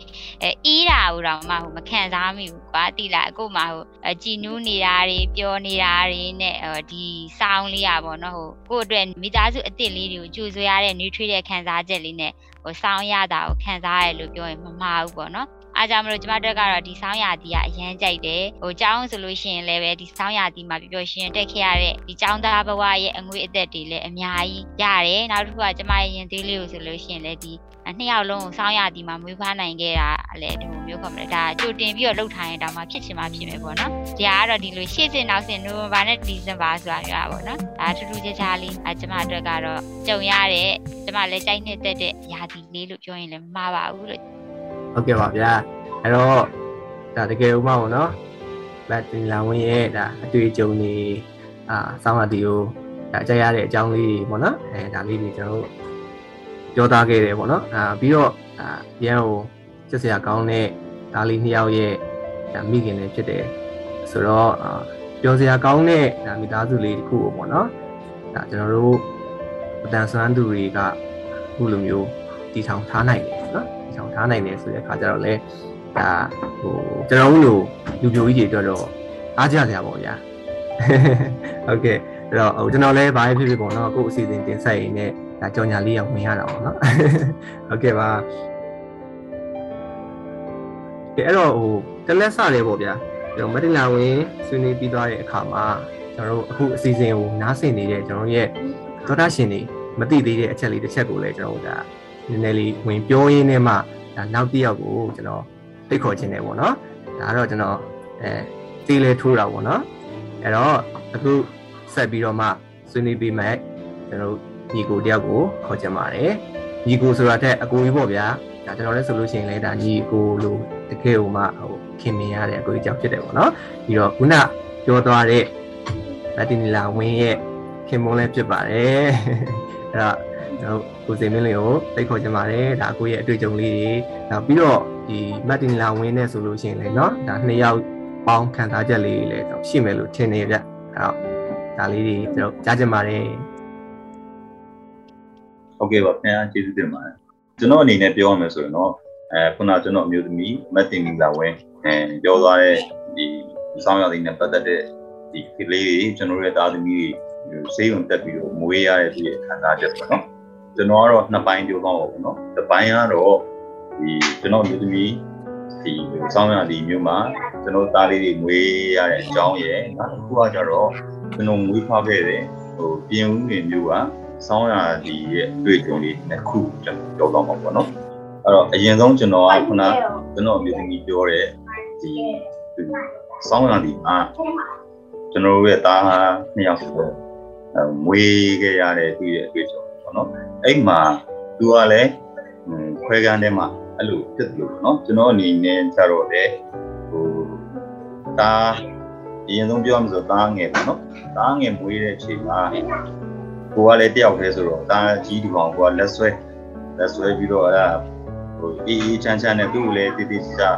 Speaker 3: အဲအေးတာဟိုတော့မှဟိုမခံစားမိဘူးကွာတိလာအခုမှဟိုကြည်နူးနေတာတွေပျော်နေတာတွေနဲ့ဒီစောင်းလေးอ่ะပေါ့နော်ဟိုကိုယ့်အတွက်မိသားစုအစ်စ်လေးတွေကိုကြိုဆိုရတဲ့ nutrient တဲ့ခံစားချက်လေးနဲ့ဟိုစောင်းရတာကိုခံစားရတယ်လို့ပြောရင်မမှားဘူးပေါ့နော် အားကြောင့်မလို့ကျမတို့ကတော့ဒီဆောင်းရာသီကအရန်ကြိုက်တယ်ဟိုကျောင်းဆိုလို့ရှိရင်လည်းပဲဒီဆောင်းရာသီမှာပျော်ပျော်ရှင်တက်ခဲ့ရတဲ့ဒီကျောင်းသားဘဝရဲ့အငွေအသက်တွေလည်းအများကြီးရတယ်နောက်တစ်ခုကကျမရဲ့ရင်သေးလေးကိုဆိုလို့ရှိရင်လည်းဒီနှစ်ယောက်လုံးကိုဆောင်းရာသီမှာမွေးဖွားနိုင်ခဲ့တာလည်းဒီလိုမျိုးခေါ်မလဲဒါကြိုတင်ပြီးတော့လှုပ်ထားရင်တောင်မှဖြစ်ချင်မှဖြစ်မယ်ပေါ့နော်ဒီကတော့ဒီလိုရှေ့စင်နောက်စင်နိုဝင်ဘာနဲ့ဒီဇင်ဘာဆိုတာပြောတာပေါ့နော်ဒါထူးထူးခြားခြားလေးအဲကျမအတွက်ကတော့ကြုံရတဲ့ကျမလည်းကြိုက်နှစ်သက်တဲ့ရာသီလေးလို့ပြောရင်လည်းမမှားပါဘူးလို့
Speaker 2: ဟုတ်ကဲ့ပါဗျာအဲ့တော့ဒါတကယ်ဥမပေါ့နော်ဘတ်တင်လာဝင်ရဲ့ဒါအတွေ့အကြုံတွေအာဆောင်းပါတီကိုဒါအကြရတဲ့အကြောင်းလေးတွေပေါ့နော်အဲဒါလေးတွေကျွန်တော်တို့ပြောသားခဲ့တယ်ပေါ့နော်အာပြီးတော့အာရန်ကိုစစ်စရာကောင်းတဲ့ဒါလေးနှစ်ယောက်ရဲ့ဒါမိခင်တွေဖြစ်တယ်ဆိုတော့အာပြောစရာကောင်းတဲ့ဒါမိသားစုလေးတစ်ခုပေါ့နော်ဒါကျွန်တော်တို့အတန်ဆွမ်းသူတွေကအခုလိုမျိုးတည်ထောင်ထားနိုင်တယ် နော်တည်ထောင်ထားနိုင်တယ်ဆိုတဲ့အခါကျတော့လေဒါဟိုကျွန်တော်တို့လူပြိုကြီးတွေအတွက်တော့အားကြစရာပေါ့ဗျာဟုတ်ကဲ့အဲ့တော့ဟိုကျွန်တော်လည်းဘာဖြစ်ဖြစ်ပေါ့နော်ကို့အစီအစဉ်တင်ဆက်ရင်းနဲ့ဒါကြော်ညာလေးရောက်ဝင်ရတာပေါ့နော်ဟုတ်ကဲ့ပါကဲအဲ့တော့ဟိုတလက်စတယ်ပေါ့ဗျာကျွန်တော်မတင်လာဝင်ဆွေးနွေးပြီးသွားတဲ့အခါမှာကျွန်တော်တို့အခုအစီအစဉ်ကိုနားဆင်နေတဲ့ကျွန်တော်ရဲ့သောတာရှင်တွေမသိသေးတဲ့အချက်လေးတစ်ချက်ကိုလည်းကျွန်တော်တို့ဒါ နည်းနည်းလေးဝင်ပြောရင်းနဲ့မှဒါနောက်တစ်ယောက်ကိုကျွန်တော်ဖိတ်ခေါ်ခြင်းတယ်ပေါ့နော်ဒါကတော့ကျွန်တော်အဲတေးလဲထိုးတာပေါ့နော်အဲ့တော့အခုဆက်ပြီးတော့မှဆွေးနွေးပေးမယ်ကျွန်တော်ညီကိုတယောက်ကိုခေါ်ကြပါတယ်ညီကိုဆိုတာထက်အကိုကြီးပေါ့ဗျာဒါကျွန်တော်လည်းဆိုလို့ရှိရင်လည်းဒါညီကိုလို့တကယ်ဟိုမှဟိုခင်မင်ရတဲ့အကိုကြီးကြောင့်ဖြစ်တယ်ပေါ့နော်ပြီးတော့ခုနပြောသွားတဲ့လတ်တီနီလာဝင်းရဲ့ခင်မုန်းလည်းဖြစ်ပါတယ်အဲ့တော့ တို့ကိုစိန်မင်းလေးကိုသိခေါ်ချင်ပါတယ်ဒါကိုရဲ့အတွေ့အကြုံလေးတွေနောက်ပြီးတော့ဒီမတ်တင်လာဝင်းနဲ့ဆိုလို့ရှိရင်လည်းเนาะဒါနှစ်ယောက်ပေါင်းခံစားချက်လေးတွေလည်းရှိမယ်လို့ထင်နေဗျအဲ့တော့ဒါလေးတွေကျွန်တော်ကြားချင်ပါတယ်
Speaker 8: ဟုတ်ကဲ့ပါခင်ဗျာကျေးဇူးတင်ပါတယ်ကျွန်တော်အနေနဲ့ပြောရမယ်ဆိုရင်တော့အဲခုနကျွန်တော်အမျိုးသမီးမတ်တင်လာဝင်းအဲပြောသွားတဲ့ဒီစောင်းရည်နဲ့ပတ်သက်တဲ့ဒီကလေးတွေကျွန်တော်ရဲ့သားသမီးတွေစေးုံတက်ပြီးတော့မွေးရတဲ့ဒီခံစားချက်ပေါ့နော် ကျွန်တော်ကတော့နှစ်ပိုင်းပြောသွားပါဘူးနော်တစ်ပိုင်းကတော့ဒီကျွန်တော်မျိုးသမီးဒီစောင်းရည်မျိုးမှာကျွန်တော်သားလေးတွေမွေးရတဲ့အကြောင်းရယ်နောက်တစ်ခုကကြတော့ကျွန်တော်မွေးဖွားခဲ့တဲ့ဟိုပြင်ဦးနေမျိုးကစောင်းရည်ရဲ့တွေ့ကြုံလေးတစ်ခုကျွန်တော်ပြောသွားမှာပေါ့နော်အဲ့တော့အရင်ဆုံးကျွန်တော်ကခုနကျွန်တော်အမျိုးသမီးပြောတဲ့ဒီစောင်းရည်အားကျွန်တော်ရဲ့သားနှစ်ယောက်ဆိုတော့မွေးခဲ့ရတဲ့သူ့ရဲ့အတွေ့အကြုံပေါ့နော် အဲ့မှာသူကလည်းခွဲကန်းထဲမှာအဲ့လိုဖြစ်တယ်လို့နော်ကျွန်တော်အနေနဲ့ကျတော့လေဟိုဒါအရင်ဆုံးပြောရမယ်ဆိုသားငယ်ပေါ့နော်သားငယ်မွေးတဲ့အချိန်မှာကိုကလည်းတယောက်တည်းဆိုတော့သားကြီးဒီကောင်ကိုကလက်ဆွဲလက်ဆွဲပြီးတော့အဲ့ဒါဟိုအေးအေးချမ်းချမ်းနဲ့သူ့ကိုလည်းတည်တည်ချာ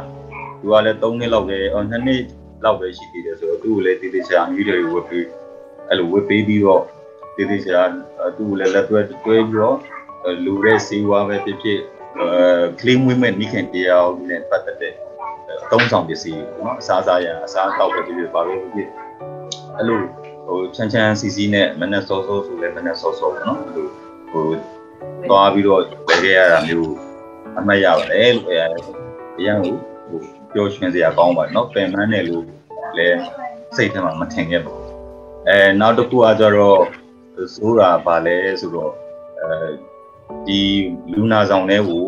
Speaker 8: သူကလည်း3နှစ်လောက်ပဲအော်2နှစ်လောက်ပဲရှိသေးတယ်ဆိုတော့သူ့ကိုလည်းတည်တည်ချာအမျိုးတွေဝတ်ပြီးအဲ့လိုဝတ်ပေးပြီးတော့ တည်တည်ချာသူ့ကိုလည်းလက်တွဲတွဲပြီးတော့လူရဲစီဝါပဲဖြစ်ဖြစ်အဲကလင်းဝင်းမဲ့နိခင်တရားနဲ့ပတ်သက်တဲ့အသုံးဆောင်ပစ္စည်းပေါ့နော်အစားအစာရအစားအသောက်ပဲဖြစ်ဖြစ်ပါပဲဖြစ်ဖြစ်အဲ့လိုဟိုချမ်းချမ်းစီစီနဲ့မနဲ့စောစောဆိုလဲမနဲ့စောစောပေါ့နော်အဲ့လိုဟိုသွားပြီးတော့ဝယ်ခဲ့ရတာမျိုးအမှတ်ရပါတယ်လို့အဲအရင်ကဟိုပျော်ရွှင်စရာကောင်းပါတယ်နော်ပင်မန်းတယ်လို့လည်းစိတ်ထဲမှာမထင်ခဲ့ပါဘူးအဲနောက်တစ်ခုကကျတော့ ဆိုတာပါလဲဆိုတော့အဲဒီလူနာဆောင်တဲ့ကို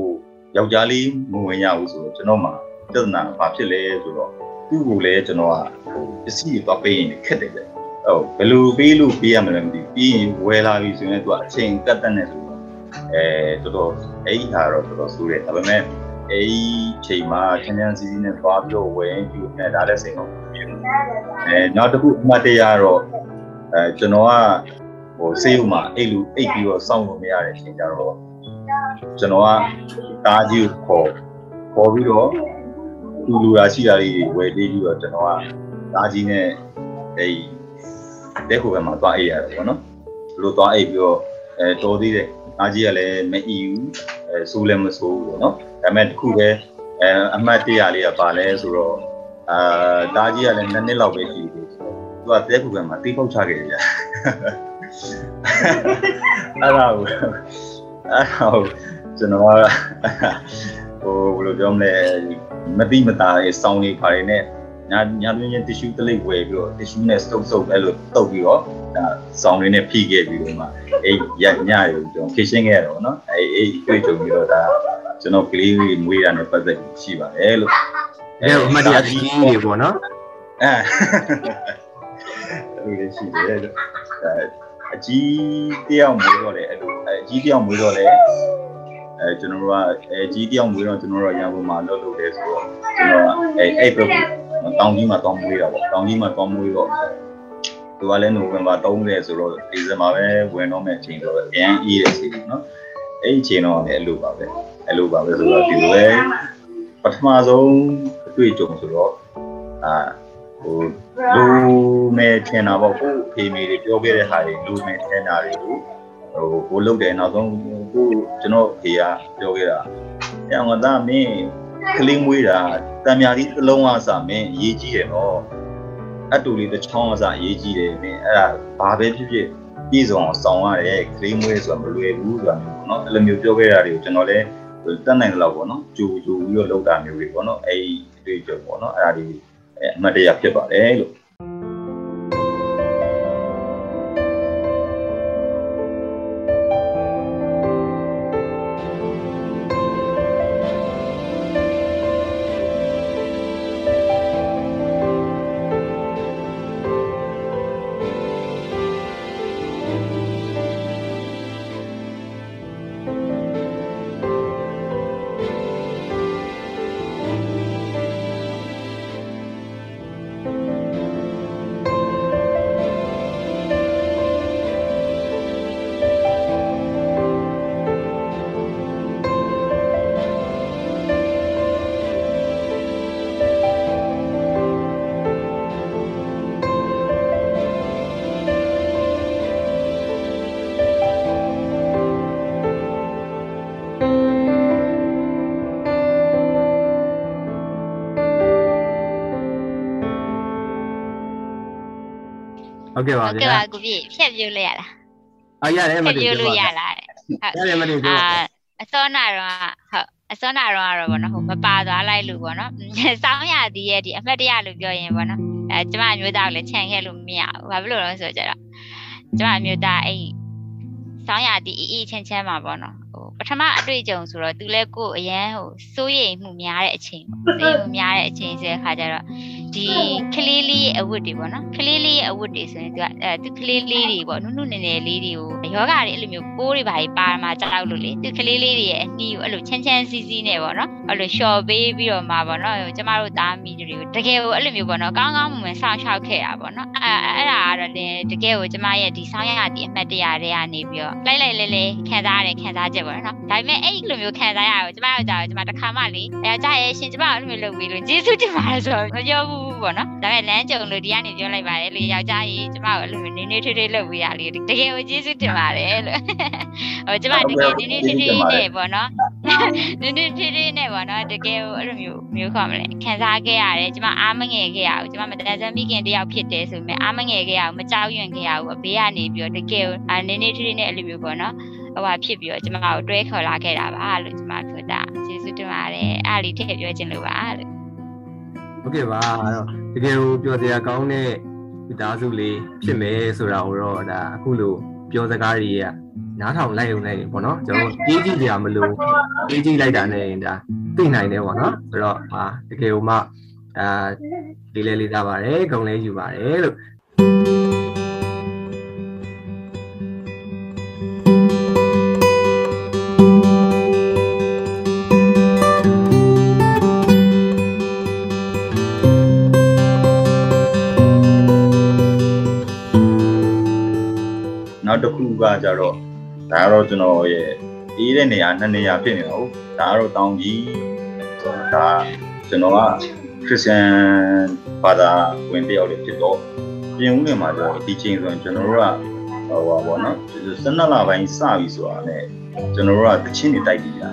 Speaker 8: ယောက်ျားလေးမဝင်ရဘူးဆိုတော့ကျွန်တော်မှပြဿနာဘာဖြစ်လဲဆိုတော့သူ့ကိုလည်းကျွန်တော်ကဟိုပစ္စည်းတွေသွားပေးရင်ခက်တယ်လေဟုတ်ဘယ်လိုပေးလို့ပေးရမလဲမသိဘူးပြီးရင်ဝယ်လာပြီဆိုရင်သူကအချိန်ကတ်တတ်နေဆိုတော့အဲတော်တော်အဲ့ဒီဟာတော့တော်တော်ဆိုးတယ်ဒါပေမဲ့အဲ့ဒီချိန်မှာချမ်းချမ်းစီစီနဲ့သွားပြီးတော့ဝယ်ရင်ဒီနဲ့ဒါလည်းစိတ်ကောင်းဖြစ်တယ်အဲနောက်တစ်ခုအမှတ်တရတော့အဲကျွန်တော်က ဟိုဆေးဥမှာအိတ်လူအိတ်ပြီးတော့စောင့်လို့မရတဲ့အချိန်ကြတော့ကျွန်တော်ကတားကြီးကိုခေါ်ခေါ်ပြီးတော့လူလူရာရှိတာလေးဝယ်လေးပြီးတော့ကျွန်တော်ကတားကြီးနဲ့အဲတဲ့ခုဘက်မှာသွားအိတ်ရတယ်ပေါ့နော်ဘလို့သွားအိတ်ပြီးတော့အဲတော်သေးတယ်တားကြီးကလည်းမအီဘူးအဲဆိုးလည်းမဆိုးဘူးပေါ့နော်ဒါပေမဲ့တခုပဲအဲအမှတ်တရလေးကပါလဲဆိုတော့အာတားကြီးကလည်းနှစ်နှစ်လောက်ပဲရှိသေးတယ်သူကတဲ့ခုဘက်မှာတိပုတ်ချခဲ့တယ်ဗျာ အဲ့ဒါကိုအဲ့ဒါကိုကျွန်တော်ကဟိုဘယ်လိုပြောမလဲမတိမတာရဲ့စောင်းလေးပါရနေညာညာတွင်ချင်း tissue တလိပ်ဝယ်ပြီးတော့ tissue နဲ့စုပ်စုပ်အဲ့လိုတုပ်ပြီးတော့ဒါစောင်းလေးနဲ့ဖိခဲ့ပြီးတော့မှအေးရညရုံကျွန်တော်ဖြည့်ရှင်းခဲ့ရတော့နော်အေးအေးတွေ့ကြုံပြီးတော့ဒါကျွန်တော်ကလေးလေးမွေးရတဲ့ပတ်သက်ရှိပါတယ်လို့
Speaker 2: အဲ့အမှတ်တရကြီးကြီးပေါ့နော်
Speaker 8: အဲအဲ့လိုရှိတယ်လို့ အကြီးတယောက်မွေးတော့လေအဲ့လိုအကြီးတယောက်မွေးတော့လေအဲကျွန်တော်တို့ကအကြီးတယောက်မွေးတော့ကျွန်တော်တို့ရန်ကုန်မှာလုပ်လုပ်တယ်ဆိုတော့ကျွန်တော်ကအဲအဲ့ဘက်တောင်ကြီးမှာတောင်းမွေးတာပေါ့တောင်ကြီးမှာတောင်းမွေးတော့သူကလည်းနိုဝင်ဘာ30ဆိုတော့ဒီဇင်ဘာပဲဝင်တော့မယ့်အချိန်ဆိုတော့အရင်အေးတဲ့အချိန်နော်အဲ့ဒီအချိန်တော့လည်းအဲ့လိုပါပဲအဲ့လိုပါပဲဆိုတော့ဒီလိုပဲပထမဆုံးအတွေ့အကြုံဆိုတော့အာ ဟိုလူမဲ့ထင်တာပေါ့ကိုဖေမေတွေပြောခဲ့တဲ့ဟာတွေလူမဲ့ထင်တာတွေကိုဟိုကိုလုတ်တယ်နောက်ဆုံးကိုကျွန်တော်ဖေကပြောခဲ့တာ။အဲငါသားမင်းကလေးမွေးတာတံမြာသီးတစ်လုံးအစားမင်းအရေးကြီးတယ်နော်။အတူလေးတစ်ချောင်းအစားအရေးကြီးတယ်မင်းအဲ့ဒါဘာပဲဖြစ်ဖြစ်ပြည်စုံအောင်ဆောင်ရတယ်ကလေးမွေးဆိုတာမလွယ်ဘူးဆိုတာမျိုးပေါ့နော်။အဲ့လိုမျိုးပြောခဲ့တာတွေကိုကျွန်တော်လည်းတတ်နိုင်တယ်လို့ပေါ့နော်။ကြိုကြိုပြီးတော့လုပ်တာမျိုးတွေပေါ့နော်။အဲ့ဒီအတွေ့အကြုံပေါ့နော်။အဲ့ဒါဒီ အမှတ်တရဖြစ်ပါတယ်လို့
Speaker 2: ဟုတ်ကဲ့ပါ
Speaker 3: ဟုတ်
Speaker 2: ဗျာ
Speaker 3: ကဲ့ပါကိုပြည့်ဖြတ်ပြလို့ရလား
Speaker 2: အာရတယ်မ
Speaker 3: ဖြတ်
Speaker 2: တည်
Speaker 3: ပြ
Speaker 2: ပြော
Speaker 3: လို့ရ
Speaker 2: ပါ
Speaker 3: လားတဲ့
Speaker 2: ရတယ်မတည်ပြော
Speaker 3: အာ
Speaker 2: ပါ
Speaker 3: အစောနာတော့ဟုတ်အစောနာတော့ကတော့ဗောနော်ဟိုမပါသွားလိုက်လို့ဗောနော်စောင်းရသည်ရဲ့ဒီအမှတ်တရလို့ပြောရင်ဗောနော်အဲကျမအမျိုးသားကိုလည်းခြံခဲ့လို့မရဘူးဘာဖြစ်လို့လဲဆိုတော့ကျတော့ကျမအမျိုးသားအဲ့စောင်းရသည်အေးအေးချမ်းချမ်းမှာဗောနော်ဟိုပထမအတွေ့အကြုံဆိုတော့သူလည်းကိုယ်အရန်ဟိုစိုးရိမ်မှုများတဲ့အချိန်ပေါ့စိုးရိမ်မှုများတဲ့အချိန်ဆိုတဲ့ခါကျတော့ ဒီကလေးလေးရဲ့အဝတ်တွေပေါ့နော်ကလေးလေးရဲ့အဝတ်တွေဆိုရင်သူကအဲသူကလေးလေးတွေပေါ့နုနုနယ်နယ်လေးတွေကိုယောဂတွေအဲ့လိုမျိုးပိုးတွေပါပါမှာကြောက်လို့လေသူကလေးလေးတွေရဲ့အနီးကိုအဲ့လိုချမ်းချမ်းစီးစီးနဲ့ပေါ့နော်အဲ့လိုလျှော်ပေးပြီးတော့မှာပေါ့နော်ကျမတို့သားမိတွေကိုတကယ်ကိုအဲ့လိုမျိုးပေါ့နော်ကောင်းကောင်းမွန်မွန်စောင့်ရှောက်ခဲ့တာပေါ့နော်အဲ့အဲ့ဒါကတော့တင်တကယ်ကိုကျမရဲ့ဒီဆောင်းရဒီအမှတ်တရတွေကနေပြီးတော့လိုက်လိုက်လဲလဲခံစားရတယ်ခံစားချက်ပေါ့နော်ဒါပေမဲ့အဲ့လိုမျိုးခံစားရတော့ကျမတို့ကြာကျမတစ်ခါမှလေအဲကြရဲ့ရှင်ကျမအဲ့လိုမျိုးလုပ်ပြီးလို့ကျေးဇူးတင်ပါတယ်ဆိုတော့မပြောဘူး ပေါ့နော်ဒါပေမဲ့လမ်းကြုံလို့ဒီကနေပြောလိုက်ပါတယ်လေယောက်ျားကြီးကျမကိုအဲ့လိုမျိုးနေနေထွေးထွေးလုပ်ပြီးရလေတကယ်ကိုကျေးဇူးတင်ပါတယ်လို့ဟိုကျမတကယ်နေနေထွေးထွေးနဲ့ပေါ့နော်နေနေထွေးထွေးနဲ့ပေါ့နော်တကယ်ကိုအဲ့လိုမျိုးမျိုးခေါ်မလဲခံစားခဲ့ရတယ်ကျမအားမငယ်ခဲ့ရဘူးကျမမတန်ဆန်းမိခင်တယောက်ဖြစ်တယ်ဆိုပေမဲ့အားမငယ်ခဲ့ရဘူးမကြောက်ရွံ့ခဲ့ရဘူးအဘေးကနေပြီးတော့တကယ်ကိုအာနေနေထွေးထွေးနဲ့အဲ့လိုမျိုးပေါ့နော်ဟိုဟာဖြစ်ပြီးတော့ကျမကိုတွဲခေါ်လာခဲ့တာပါလို့ကျမပြောတာကျေးဇူးတင်ပါတယ်အားလေးထည့်ပြောခြင်းလို့ပါလို့
Speaker 2: ဟုတ်ကဲ့ပါအဲ့တော့တကယ်ကိုပြောစရာကောင်းတဲ့မိသားစုလေးဖြစ်မယ်ဆိုတာကိုတော့ဒါအခုလိုပြောစကားတွေကနားထောင်လိုက်ုံနဲ့ပေါ့နော်ကျွန်တော်ကြီးကြည့်ကြရမလို့ကြီးကြည့်လိုက်တာနဲ့ဒါသိနိုင်တယ်ပေါ့နော်ဆိုတော့ဟာတကယ်ကိုမှအာလေးလေးလေးသားပါတယ်ဂုံလေးယူပါတယ်လို့
Speaker 8: နောက်တစ်ခုကကြတော့ဒါကတော့ကျွန်တော်ရဲ့အေးတဲ့နေရာနှစ်နေရာဖြစ်နေတာဟုတ်ဒါကတော့တောင်ကြီးဒါကျွန်တော်ကခရစ်ယာန်ဘာသာဝင်တယောက်လေးဖြစ်တော့ပြင်ဦးနေမှာကျတော့ဒီချိန်ဆိုရင်ကျွန်တော်တို့ကဟိုပါဘောနော်12လပိုင်းစပြီဆိုတာနဲ့ကျွန်တော်တို့ကတချင်းတွေတိုက်ပြီးတာ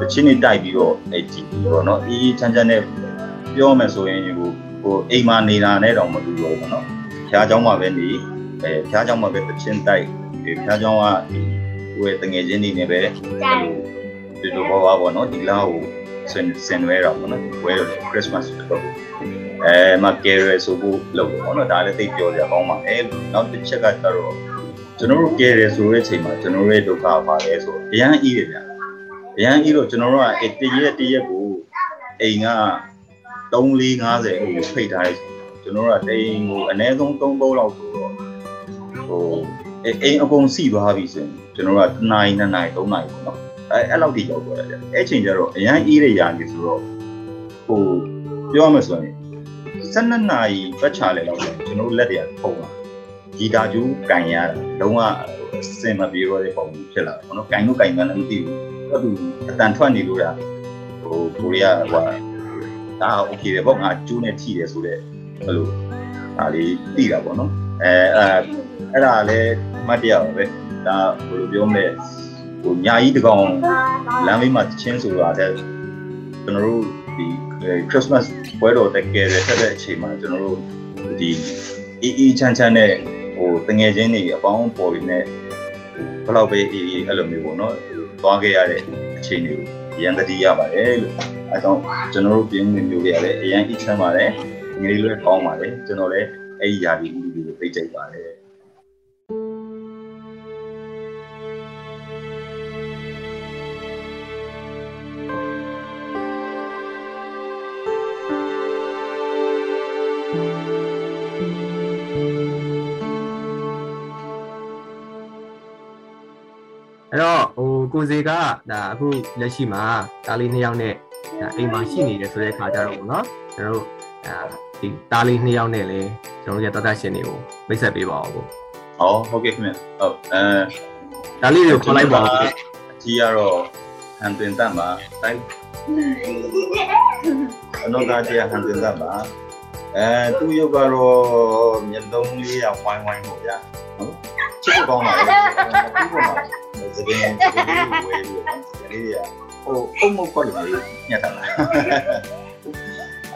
Speaker 8: တချင်းတွေတိုက်ပြီးတော့အဲကြည့်ပြီးတော့နော်အေးအေးချမ်းချမ်းနဲ့ပြောမယ်ဆိုရင်ဟိုဟိုအိမ်မှာနေတာနဲ့တော့မတူတော့ဘူးနော်ဖျားเจ้าမှာပဲနေ အဲဖျားကြောင်မှာပဲတချင်းတိုက်ဒီဖျားကြောင်ကဒီကိုယ့်ရဲ့တငယ်ချင်းတွေနဲ့ပဲဒီလိုဘောပါပေါ့နော်ဒီလောက်ကိုဆင်ဆင်ဝဲတော့ပေါ့နော်ဝဲတော့ Christmas တော့အဲမကယ်ရယ်ဆိုဖို့လုပ်ပေါ့နော်ဒါလည်းသိပြောကြကောင်းပါအဲနောက်တစ်ချက်ကတော့ကျွန်တော်တို့ကယ်ရယ်ဆိုတဲ့အချိန်မှာကျွန်တော်ရဲ့ဒုက္ခပါလဲဆိုအရန်ဤရဗျာအရန်ဤတော့ကျွန်တော်တို့ကတရက်တရက်ကိုအိမ်က3 4 50ဟိုဖိတ်ထားတယ်ကျွန်တော်တို့ကတိမ်ကိုအနည်းဆုံး3 3လောက်ဆိုတော့ ဟိုအိမ်အကုန်စီသွားပြီဆိုရင်ကျွန်တော်တို့က1နာရီ2နာရီ3နာရီပေါ့နော်အဲအဲ့လောက်ထိရောက်သွားတယ်အဲ့ချိန်ကျတော့အရန်အေးတဲ့ຢာကြီးဆိုတော့ဟိုပြောမှဆိုရင်12နာရီပတ်ချလဲတော့ကျွန်တော်တို့လက်တွေကဖုံးလာဂီတာကျူးကန်ရတာလုံးဝအစင်မပြေတော့တဲ့ပုံဖြစ်လာတယ်ပေါ့နော်ကန်လို့ကန်မှလည်းမသိဘူးအဲ့သူအတန်ထွက်နေလို့တာဟိုကိုရီးယားဟိုဒါโอเคပဲပေါ့ငါကျူးနဲ့ထိတယ်ဆိုတော့ဘယ်လိုဒါလေးသိတာပေါ့နော်အဲအဲ အဲ့ဒါလည်းမှတ်တရပါပဲဒါဘယ်လိုပြောမလဲဟိုညာကြီးတကောင်လမ်းမေးမှာချင်းဆိုတာတဲ့ကျွန်တော်တို့ဒီ Christmas ပွဲတော်တက်ခဲ့တဲ့ဆက်တဲ့အချိန်မှာကျွန်တော်တို့ဒီအေးအေးချမ်းချမ်းနဲ့ဟိုတငယ်ချင်းတွေအပေါင်းပေါ်ပြီးနဲ့ဘယ်လောက်ပဲအေးအေးအဲ့လိုမျိုးပေါ့နော်သွားခဲ့ရတဲ့အချိန်တွေကိုရန်တတိရပါတယ်လို့အဲကြောင့်ကျွန်တော်တို့ပြင်းနေမျိုးလေးရတယ်အရန်အချမ်းပါတယ်ငွေလေးလည်းကောင်းပါတယ်ကျွန်တော်လည်းအဲ့ဒီຢာဒီဦးလေးကိုသိကြိုက်ပါတယ်
Speaker 2: ကိုစီကဒါအခုလက်ရှိမှာတားလေးနှစ်ယောက်နဲ့ဒါအိမ်မှာရှိနေတယ်ဆိုတဲ့ခါကြတော့ဗောနော်ကျွန်တော်တို့အာဒီတားလေးနှစ်ယောက်နဲ့လည်းကျွန်တော်တို့ရဲ့တတ်ရှင်တွေကိုမိတ်ဆက်ပေးပါအောင်ကို
Speaker 8: ဟောဟုတ်ကဲ့ခင်ဗျဟုတ်အဲ
Speaker 2: ဒါလေးတွေကိုခေါ်လိုက်ပါဦး
Speaker 8: အကြီးကတော့ဟန်တင်တတ်ပါတိုင်းအနောသားကြီးဟန်တင်တတ်ပါအဲသူ့ရုပ်ကတော့မျက်လုံးလေးကဝိုင်းဝိုင်းပေါ့ဗျာဟုတ် ချစ်ကောင်းပါလေသူ့ပေါ်မှာသပင်းသပင်းဝဲပြီးလေးရဟိုအုံမခေါ်လို့ညက်တာအဲ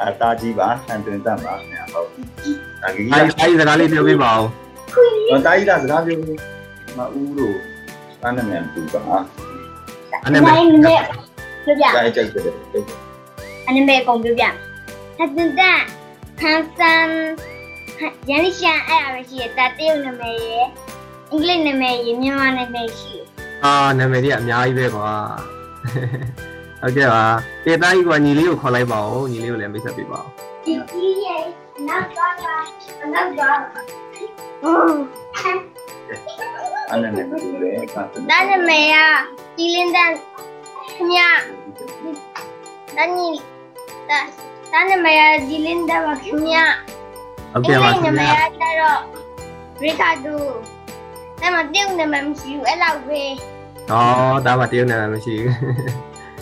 Speaker 8: အတားကြီးပါဟန်တွင်တက်ပါခင်ဗျာဟုတ်ဒါကြီး
Speaker 14: အားကြီးစကားလေးပြောပြပါဦး
Speaker 8: တော့တားကြီးကစကားပြောမဦးလို့အဲ့နာမည်တူပါ
Speaker 14: အဲ့နာမည်
Speaker 15: နဲ့ပြပြ
Speaker 8: ဒါကြိုက်တယ်
Speaker 15: အနိမေအကုန်ပြပြဟတ်တန်တန်ဟန်ဆန်ရန်ရှန်အဲ့အရရှိရတတရုတ်နာမည်ရယ် အင်္ဂလိပ်နာမည်ရယ်မြန်မာနာမည်ရှိ
Speaker 14: အာနာမည်ကြီးအများကြီးပဲကွာဟုတ်ကဲ့ပါတေသားကြီးကညီလေးကိုခေါ်လိုက်ပါဦးညီလေးကိုလည်းမိတ်ဆက်ပေးပါဦး
Speaker 15: ဒီကြီးရဲ့နောက်တော့နောက်တော့ဟုတ်
Speaker 8: အဲ့နာမည်တူတယ်ကတ်
Speaker 15: ဒါနာမည်ကဒီလင်းတန်ခင်ဗျာဒါညီဒါဒါနာမည်ကဒီလင်းတန်ပါခင်ဗျာ
Speaker 14: ဟုတ်ကဲ့ပါခင်
Speaker 15: နာမ
Speaker 14: ဗျာ
Speaker 15: ည်ကကျတော့ရီကာဒို ဒါမှတယောက်နာမည်မရှိဘူးအဲ့လောက်ပဲ။
Speaker 14: အော်ဒါမှတရုတ်နာမည်မရှိဘူး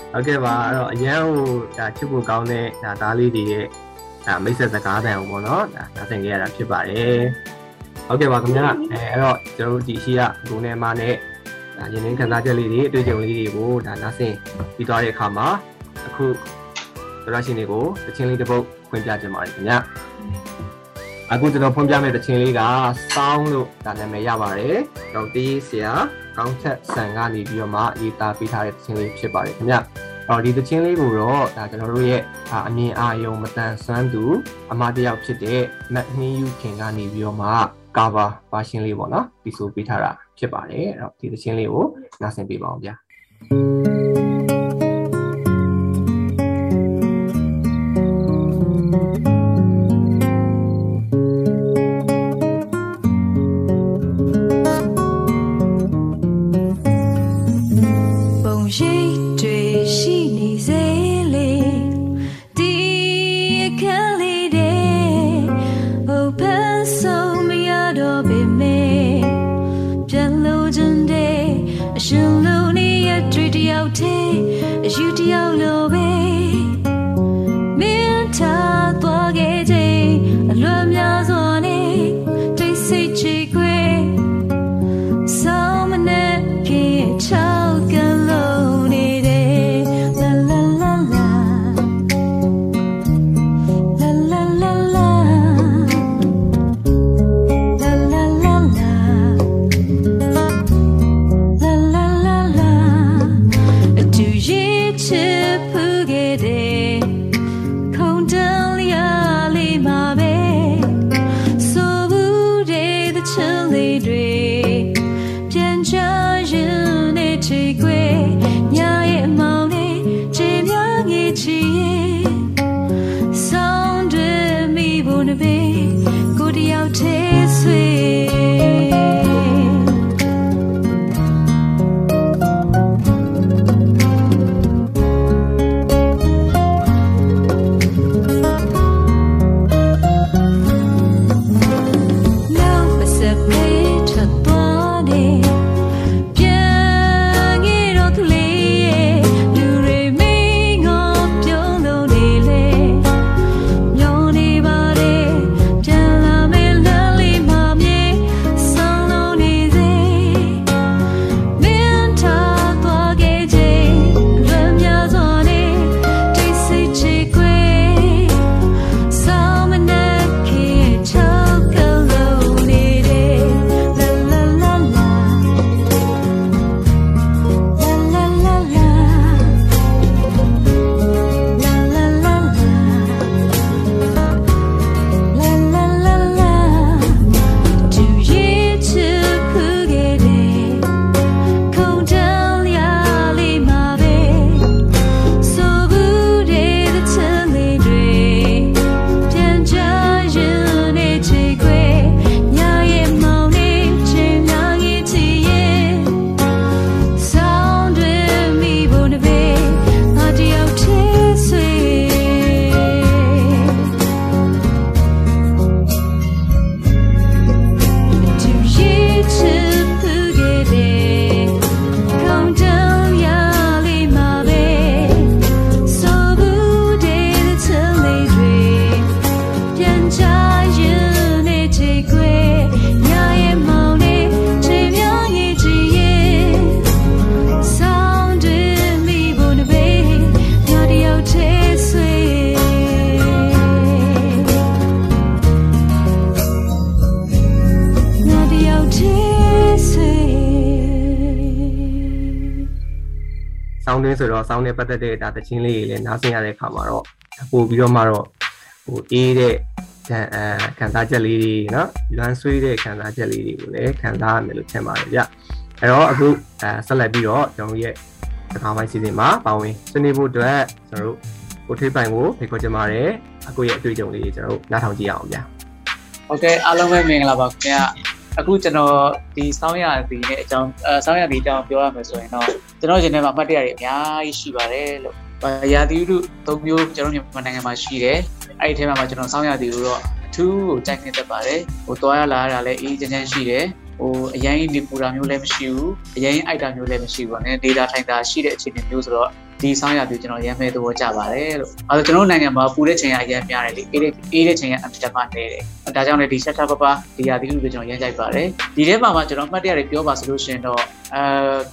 Speaker 14: ။ဟုတ်ကဲ့ပါအဲ့တော့အရန်ဟိုဒါချစ်ဖို့ကောင်းတဲ့ဒါသားလေးတွေရဲ့ဒါမိတ်ဆက်စကားတန်အောင်ပေါ့နော်။ဒါနားဆင်ကြရတာဖြစ်ပါတယ်။ဟုတ်ကဲ့ပါခင်ဗျာအဲအဲ့တော့ကျွန်တော်တို့ဒီရှိရဂုံနဲ့မနဲ့ဒါရင်းနှင်းခံစားချက်လေးတွေအတွေ့အကြုံလေးတွေကိုဒါနားဆင်ပြီးသွားတဲ့အခါမှာအခုသရရှင်တွေကိုတခြင်းလေးတစ်ပုတ်ဖွင့်ပြခြင်းပါတယ်ခင်ဗျာ။ အခုကျွန်တော်ဖွင့်ပြမယ့်တခြင်းလေးကစောင်းလို့ဒါနာမည်ရပါတယ်။တော့တေးဆရာကောင်းချက်ဆန်ကနေပြီးတော့မှရေးသားပေးထားတဲ့သချင်းလေးဖြစ်ပါတယ်ခင်ဗျ။အော်ဒီသချင်းလေးကိုတော့ဒါကျွန်တော်တို့ရဲ့အာအမြင်အာရုံမတန်ဆွမ်းသူအမတယောက်ဖြစ်တဲ့မတ်နှင်းယူခင်ကနေပြီးတော့မှကာဗာပါရှင်လေးပေါ့နော်ပြီးဆိုပေးထားတာဖြစ်ပါတယ်။အဲ့တော့ဒီသချင်းလေးကိုနားဆင်ပေးပါအောင်ဗျာ။
Speaker 2: င်းတွင်းဆိုတော့ဆောင်းနဲ့ပတ်သက်တဲ့ဒါတခြင်းလေးတွေလည်းနားဆင်ရတဲ့အခါမှာတော့ပို့ပြီးတော့မှတော့ဟိုအေးတဲ့ခံအဲခံစားချက်လေးတွေနော်လွမ်းဆွေးတဲ့ခံစားချက်လေးတွေကိုလည်းခံစားရမယ်လို့ထင်ပါတယ်ဗျအဲ့တော့အခုအဲဆက်လက်ပြီးတော့ကျွန်တော်ရဲ့စကားပိုင်းစီစဉ်မှာပါဝင်ဆွေးနွေးဖို့အတွက်ကျွန်တော်တို့ကိုထွေးပိုင်ကိုဖိတ်ခေါ်ချင်ပါတယ်အခုရဲ့အတွေ့အကြုံလေးတွေကျွန်တော်တို့နားထောင်ကြည့်အောင်ဗျ
Speaker 4: ဟုတ်ကဲ့အားလုံးပဲမင်္ဂလာပါခင်ဗျာ အခုကျွန်တော်ဒီစောင်းရသည်နဲ့အကြောင်းအဲစောင်းရသည်အကြောင်းပြောရမယ်ဆိုရင်တော့ကျွန်တော်ရှင်ထဲမှာမှတ်တရတွေအများကြီးရှိပါတယ်လို့ရာသီဥတု၃မျိုးကျွန်တော်မြန်မာနိုင်ငံမှာရှိတယ်အဲ့ဒီထဲမှာကျွန်တော်စောင်းရသည်ကိုတော့အထူးကိုကြိုက်နေတတ်ပါတယ်ဟိုသွားရလာရတာလည်းအေးချမ်းချမ်းရှိတယ်ဟိုအရင်နေပူတာမျိုးလည်းမရှိဘူးအရင်အိုက်တာမျိုးလည်းမရှိဘူးပေါ့နော်ဒေတာထိုင်တာရှိတဲ့အခြေအနေမျိုးဆိုတော့ ဒီဆောင်းရပြီးကျွန်တော်ရမ်းမဲ့သဘောကျပါတယ်လို့အဲကျွန်တော်နိုင်ငံမှာပူတဲ့ချိန်ကအရမ်းများတယ်လေအေးတဲ့အေးတဲ့ချိန်ကအတက်မှနေတယ်ဒါကြောင့်လည်းဒီချက်ချက်ပပဒီရာသီဥတုကျွန်တော်ရမ်းကြိုက်ပါတယ်ဒီထဲမှာမှကျွန်တော်မှတ်တရတွေပြောပါဆိုလို့ရှိရင်တော့အဲ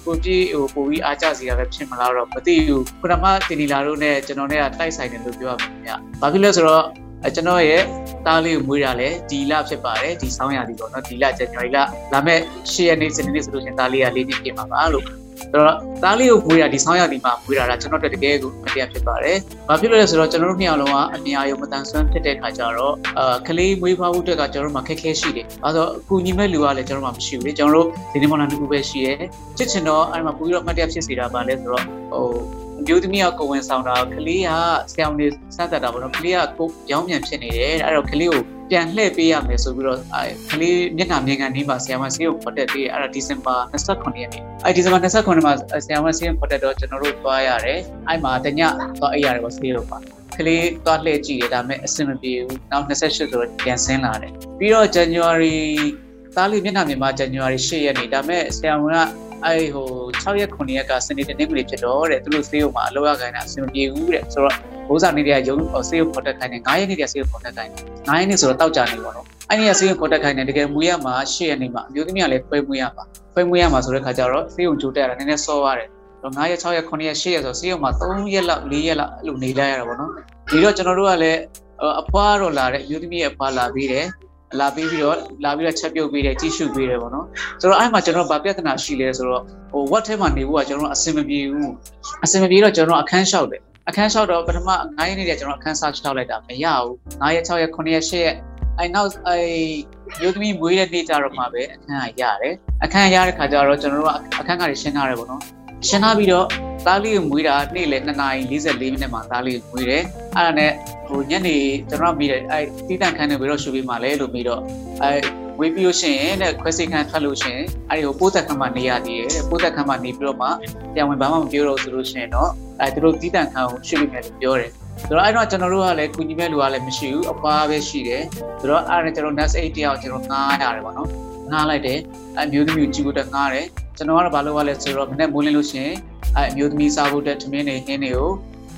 Speaker 4: ကိုကြည့်ဟိုပိုပြီးအားကျစီတာပဲဖြစ်မလားတော့မသိဘူးခုနမှတင်နီလာတို့နဲ့ကျွန်တော်နဲ့ကတိုက်ဆိုင်တယ်လို့ပြောရမှာဗျဘာဖြစ်လဲဆိုတော့ အဲကျွန်တော်ရဲ့တားလေးကိုမွေးတာလဲဒီလဖြစ်ပါတယ်ဒီဆောင်းရာသီပေါ့နော်ဒီလဇန်နဝါရီလလာမဲ့10ရက်နေ့စနေနေ့ဆိုလို့ရှင်တားလေးကလေးနှစ်ပြည့်မှာပါလို့ဆိုတော့သားလေးကိုမွေးတာဒီဆောင်းရာသီမှာမွေးတာကကျွန်တော်တို့တကယ်ကိုမတရားဖြစ်ပါတယ်။ဘာဖြစ်လို့လဲဆိုတော့ကျွန်တော်တို့နှစ်ယောက်လုံးကအမြာရုံမတန်ဆွမ်းဖြစ်တဲ့ခါကျတော့အာကလေးမွေးဖွားဖို့အတွက်ကကျွန်တော်တို့မှာခက်ခဲရှိတယ်။အဲဆိုအကူညီမဲ့လူကလည်းကျွန်တော်တို့မှာမရှိဘူးလေ။ကျွန်တော်တို့ဒီနေ့မော်လာတူပဲရှိရဲ။ချစ်ချင်တော့အဲ့မှာပူပြီးတော့မတရားဖြစ်စေတာပါလဲဆိုတော့ဟိုအ မျိုးသမီးကကိုဝင်ဆောင်တာကလေးကဆရာဝန်တွေစသတ်တာပေါ့နော်ကလေးကကိုရောင်းမြန်ဖြစ်နေတယ်အဲ့တော့ကလေးကိုပြန်လှည့်ပေးရမယ်ဆိုပြီးတော့ကလေးမျက်နှာမြင်ကန်နေမှာဆရာမဆေးကိုခေါ်တက်ပြီးအဲ့ဒါဒီဇင်ဘာ28ရက်နေ့အဲ့ဒီဇင်ဘာ28မှာဆရာမဆေးကိုခေါ်တက်တော့ကျွန်တော်တို့သွားရတယ်အဲ့မှာတညသွားအိပ်ရတယ်ပေါ့ဆေးလို့ပါကလေးသွားလှည့်ကြည့်တယ်ဒါပေမဲ့အဆင်မပြေဘူးနောက်28ဆိုတော့ပြန်ဆင်းလာတယ်ပြီးတော့ January သားလေးမျက်နှာမြင်မှာ January 8ရက်နေ့ဒါပေမဲ့ဆရာဝန်က အဲ့ဟို6ရက်9ရက်ကစနေတနင်္ဂနွေဖြစ်တော့တဲ့သူတို့ဆေးရုံမှာအလုပ်ရခိုင်းတာအဆင်မပြေဘူးတဲ့ဆိုတော့ဘိုးစာနေတွေကရုံဆေးရုံပေါ်တက်ခိုင်းတယ်9ရက်နေ့တည်းဆေးရုံပေါ်တက်ခိုင်းတယ်9ရက်နေ့ဆိုတော့တောက်ကြနေပေါ့နော်အဲ့ဒီကဆေးရုံပေါ်တက်ခိုင်းတယ်တကယ်မွေးရမှာ10ရက်နေ့မှာအမျိုးသမီးကလည်းဖွဲမွေးရမှာဖွဲမွေးရမှာဆိုတဲ့ခါကျတော့ဆေးရုံကြိုတက်ရတာနည်းနည်းစောရတယ်တော့9ရက်6ရက်9ရက်10ရက်ဆိုဆေးရုံမှာ3ရက်လောက်4ရက်လောက်အဲ့လိုနေလိုက်ရတာပေါ့နော်ဒီတော့ကျွန်တော်တို့ကလည်းအဖွားတော့လာတဲ့အမျိုးသမီးရဲ့အဖွားလာပြီးတယ် လာပြီးပြီးတော့လာပြီးတော့ချက်ပြုတ်ပေးတယ်ကြီးစုပေးတယ်ပေါ့နော်ဆိုတော့အဲ့မှာကျွန်တော်ဗာပြဿနာရှိလဲဆိုတော့ဟို what ထဲမှာနေဖို့ကကျွန်တော်အဆင်မပြေဘူးအဆင်မပြေတော့ကျွန်တော်အခန်းလျှောက်တယ်အခန်းလျှောက်တော့ပထမ9ရက်နေ့တည်းကျွန်တော်အခန်းစားလျှောက်လိုက်တာမရဘူး9ရက်6ရက်9ရက်10ရက်အဲ့နောက်အဲ့မျိုးသမီးမွေးတဲ့နေ့ကျတော့မှပဲအခန်းကရတယ်အခန်းရတဲ့ခါကျတော့ကျွန်တော်တို့ကအခန်းကတွေရှင်းထားတယ်ပေါ့နော် ရှင်းထားပြီးတော့သားလေးကိုမွေးတာနေ့လေ2နာရီ44မိနစ်မှာသားလေးကိုမွေးတယ်အဲ့ဒါနဲ့ဟိုညနေကျွန်တော်မိတယ်အဲ့တီးတန့်ခန်းနေပြီးတော့ရှူပေးမှလဲလို့ပြီးတော့အဲ့ဝေးပြီးလို့ရှိရင်တဲ့ခွဲစိတ်ခန်းထွက်လို့ရှိရင်အဲ့ဒီကိုပိုးသက်ခန်းမှာနေရသေးတယ်ပိုးသက်ခန်းမှာနေပြီးတော့မှပြန်ဝင်ဘာမှမပြောတော့ဆိုလို့ရှိရင်တော့အဲ့သူတို့တီးတန့်ခန်းကိုရှူပေးမယ်လို့ပြောတယ်ဆိုတော့အဲ့တော့ကျွန်တော်တို့ကလည်းကုညီမဲ့လူကလည်းမရှိဘူးအပွားပဲရှိတယ်ဆိုတော့အဲ့ဒါနဲ့ကျွန်တော် NAS 8တယောက်ကျွန်တော်ငားရတယ်ပေါ့နော်ငားလိုက်တယ်အမျိုးသမီးကိုကြည့်ဖို့တက်ငားတယ် ကျွန်တော်ကတော့ဘာလုပ်ရလဲဆိုတော့မနေ့မိုးလင်းလို့ရှိရင်အဲအမျိုးသမီးစားဖို့တက်ထမင်းတွေဟင်းတွေကို